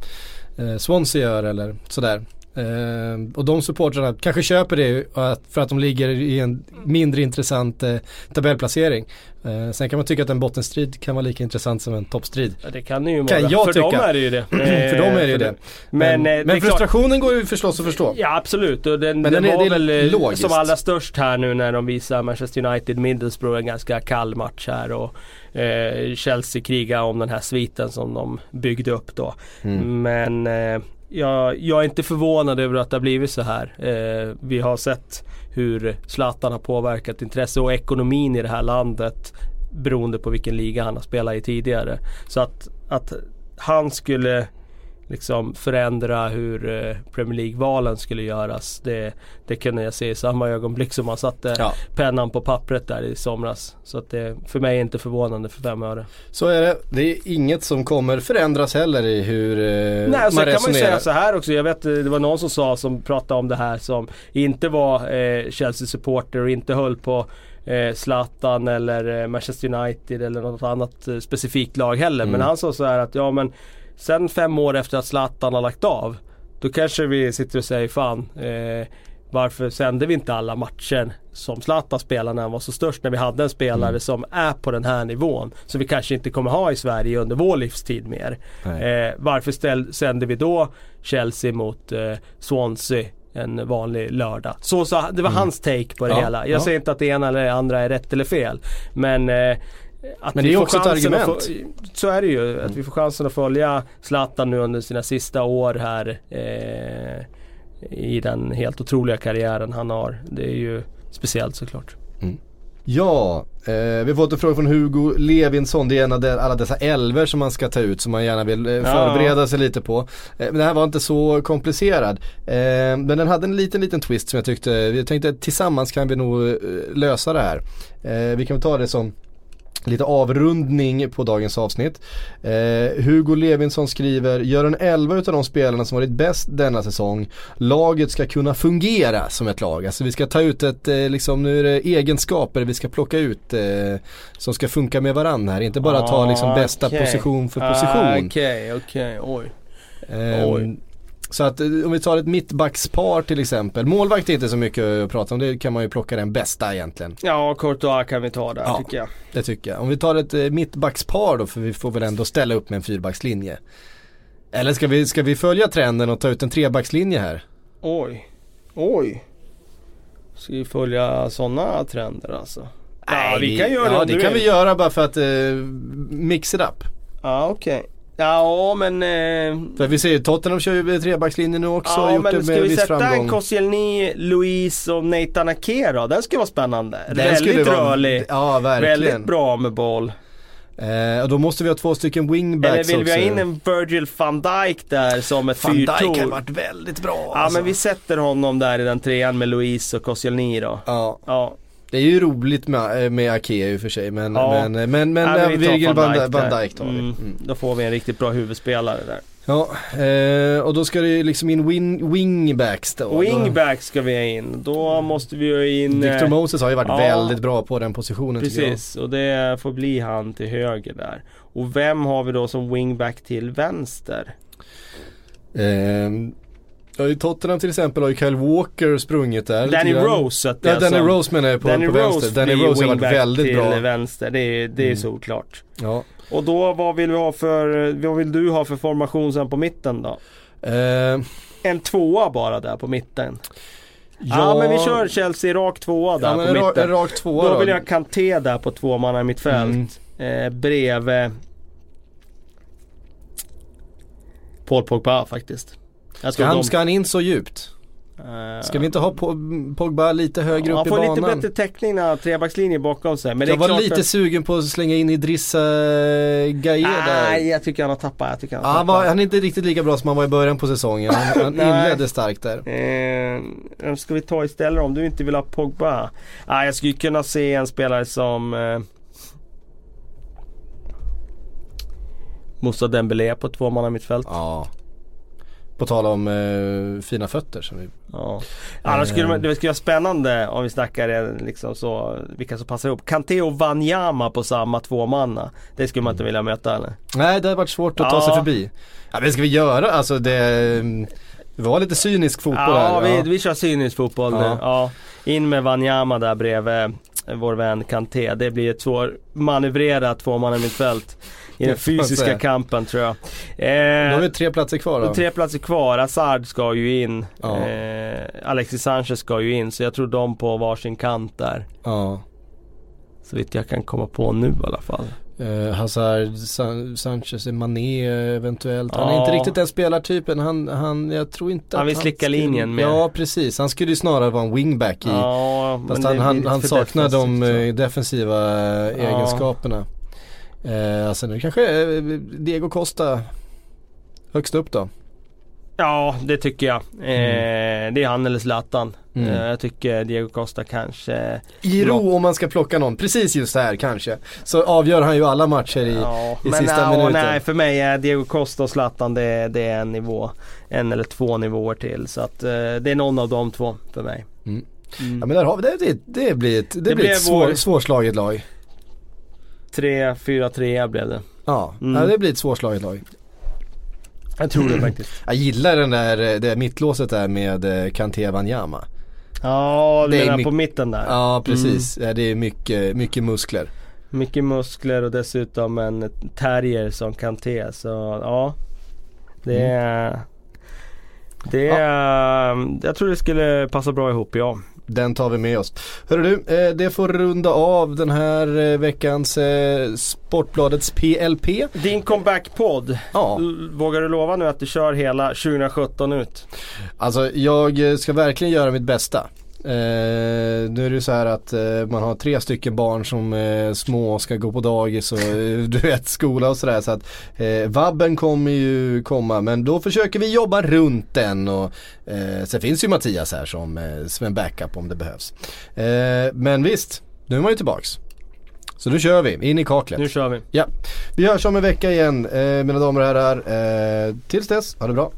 eh, Swansea gör eller sådär. Eh, och de supportrarna kanske köper det för att de ligger i en mindre intressant eh, tabellplacering. Eh, sen kan man tycka att en bottenstrid kan vara lika intressant som en toppstrid. Ja, det kan det ju Kan vara. jag för tycka. dem är det ju det. för dem är det ju det. Men, Men, men är klart- frustrationen går ju förstås att förstå. Ja absolut och den, Men den, den är- var väl logiskt. som allra störst här nu när de visar Manchester United Middlesbrough en ganska kall match här och Chelsea krigar om den här sviten som de byggde upp då. Mm. Men jag, jag är inte förvånad över att det har blivit så här. Eh, vi har sett hur Zlatan har påverkat intresse och ekonomin i det här landet beroende på vilken liga han har spelat i tidigare. Så att, att han skulle liksom förändra hur eh, Premier League-valen skulle göras. Det, det kunde jag se i samma ögonblick som han satte Ja. pennan på pappret där i somras. Så att det för mig är inte förvånande för fem öre. Så är det. Det är inget som kommer förändras heller i hur eh, Nej, man kan man ju resonerar. säga så här också. Jag vet eh, det var någon som sa som pratade om det här som inte var eh, Chelsea-supporter och inte höll på eh, Zlatan eller eh, Manchester United eller något annat specifikt lag heller. Mm. Men han sa så här att ja men sen fem år efter att Zlatan har lagt av då kanske vi sitter och säger fan eh, varför sände vi inte alla matcher som Zlatan spelade när han var så störst när vi hade en spelare Mm. som är på den här nivån. Som vi kanske inte kommer ha i Sverige under vår livstid mer. Eh, varför ställ, sänder vi då Chelsea mot eh, Swansea en vanlig lördag? Så, så det var hans take på det Mm. Ja, hela. Jag ja. säger inte att det ena eller det andra är rätt eller fel. Men eh, att Men det är också ett argument. Få, så är det ju. Att vi får chansen att följa Zlatan nu under sina sista år här. Eh, I den helt otroliga karriären han har. Det är ju speciellt såklart. Ja, eh, vi har fått en fråga från Hugo Levinsson. Det är en av de, alla dessa elver som man ska ta ut som man gärna vill eh, förbereda sig lite på. Eh, men det här var inte så komplicerad. Eh, men den hade en liten, liten twist som jag tyckte, vi tänkte tillsammans kan vi nog eh, lösa det här. Eh, vi kan ta det som lite avrundning på dagens avsnitt. Eh, Hugo Levinsson skriver, gör en 11 utav de spelarna som varit bäst denna säsong. Laget ska kunna fungera som ett lag. Alltså vi ska ta ut ett, eh, liksom nu är det egenskaper vi ska plocka ut eh, som ska funka med varandra här. Inte bara ta liksom bästa Ah, Okej. position för Ah, position. Okej, okej, oj. Ehm, Oj. Så att eh, om vi tar ett mittbackspar till exempel. Målvakt är inte så mycket att prata om, det kan man ju plocka den bästa egentligen. Ja, Courtois kan vi ta där Ja. tycker jag. Det tycker jag. Om vi tar ett eh, mittbackspar då, för vi får väl ändå ställa upp med en fyrbackslinje. Eller ska vi, ska vi följa trenden och ta ut en trebackslinje här? Oj. Oj. Ska vi följa sådana trender alltså? ja, vi kan göra det Ja det kan vi göra bara för att eh, mix it up. Ja, okej. Ja, men... Eh, För vi ser ju Tottenham kör ju med trebackslinje nu också och ja, gjort det men ska med vi viss sätta framgång. en Koscielny, Louise och Nathan Ake då? Den ska vara spännande. Den Väldigt skulle vara- rörlig. Ja verkligen. Väldigt bra med boll. Eh, och då måste vi ha två stycken wingbacks Eller vill vi ha också. in en Virgil van Dijk där som ett Van Dijk fyrtor? har varit väldigt bra Ja alltså. men vi sätter honom där i den trean med Louise och Koscielny då. Ja, Ja. Det är ju roligt med, med Akea i och för sig men, Ja. men, men, men, men vi tar Virgil van, Dijk van. Dijk tar vi. Mm, Mm. Då får vi en riktigt bra huvudspelare där. Ja, eh, och då ska det ju liksom in win, wingbacks då. Wingback ska vi ha in. Då måste vi ha in... Victor eh, Moses har ju varit ja. väldigt bra på den positionen. Precis, och det får bli han till höger där. Och vem har vi då som wingback till vänster? Eh, ja, i Tottenham till exempel har ju Kyle Walker sprungit där. Danny. Rose att Ja, alltså. Danny Rose menar jag på, Danny på Rose vänster. Danny Rose har varit väldigt till bra. vänster, det är, det är Mm. solklart. Ja. Och då vad vill vi ha för, vad vill du ha för formation sen på mitten då? Eh, En tvåa bara där på mitten. Ja, men vi kör Chelsea rak tvåa där ja, på mitten. en rak tvåa Då vill jag Kanté där på två manna i mitt fält. Mm. Eh, bredvid Paul Pogba faktiskt. Ska han, de- ska han in så djupt? eh, Ska vi inte ha Po- Pogba lite högre han upp i får banan? lite bättre täckning när han har trebackslinje bakom sig. Men jag var lite att- sugen på att slänga in Idrissa Gaye där. Nej, jag tycker han har tappat. Jag tycker han Ja, har han, tappat. var, han är inte riktigt lika bra som han var i början på säsongen. Han, han Nej. inledde starkt där. Eh, ska vi ta istället om du inte vill ha Pogba? Ah, jag skulle kunna se en spelare som eh, Moussa Dembélé på två man mittfält. Ja. På tal om eh, fina fötter som vi... Ja. Annars skulle man, det skulle vara spännande om vi snackar eh, liksom så, vilka som passar ihop. Kanté och Wanyama på samma två manna. Det skulle man inte vilja möta eller? Nej det har varit svårt att ta Ja. sig förbi. Ja men ska vi göra? Alltså det... mm, Det var lite cynisk fotboll Ja, här. vi, vi kör cynisk fotboll Ja. nu. Ja. In med Wanyama där bredvid eh, vår vän Kanté. Det blir ett svårmanövrerat tvåmannamittfält i den fysiska kampen tror jag. Då Eh, har vi tre platser kvar då. Tre platser kvar. Hazard ska ju in. Ja. Eh, Alexis Sanchez ska ju in. Så jag tror de på varsin kant där. Ja. Så vitt jag kan komma på nu i alla fall. Eh, Hazard, San- Sanchez, Mané eventuellt. Han är Ja. inte riktigt den spelartypen. Han, han, jag tror inte Han att vill slicka skulle- linjen med- Ja precis. Han skulle ju snarare vara en wingback i. Ja, Fast han, han, han saknar de eh, defensiva eh, Ja. egenskaperna. Eh, alltså nu kanske Diego Costa högst upp då. Ja, det tycker jag. Eh, det är han eller Zlatan. Mm. Eh, jag tycker Diego Costa kanske I ro om man ska plocka någon, precis just här kanske. Så avgör han ju alla matcher i, Ja, i men sista minuten. nej, för mig är Diego Costa och Zlatan det, det är en nivå. En eller två nivåer till. Så att eh, det är någon av de två för mig. Mm. Mm. Ja men där har vi det. Det, det blir ett, det Det blir ett svår, vår- svårslaget lag. 3-4-3 blev det. Ja, Mm. ja, det blir ett svårslaget lag. Jag tror det faktiskt. Jag gillar den där, eh, det mittlåset där med eh, Kanté Wanyama. Ja, Det du är menar på mitten där. Ja precis, ja, det är mycket, mycket muskler. Mycket muskler och dessutom en terrier som Kanté. Så ja. Det Mm. är... Det är... Jag tror det skulle passa bra ihop ja. Den tar vi med oss. Hörru du, eh, det får runda av den här eh, veckans eh, Sportbladets PLP. Din comeback-podd. Ja, Vågar du lova nu att du kör hela 2017 ut? alltså jag eh, ska verkligen göra mitt bästa. Eh, nu är det ju så här att eh, man har tre stycken barn som är små ska gå på dagis och eh, du vet skola och sådär. Så att eh, vabben kommer ju komma men då försöker vi jobba runt den och eh, sen finns ju Mattias här som, eh, som en backup om det behövs. Eh, men visst, nu är man ju tillbaks. Så nu kör vi, in i kaklet. Nu kör vi. Ja, vi hörs om en vecka igen eh, mina damer och herrar. Eh, tills dess, ha det bra.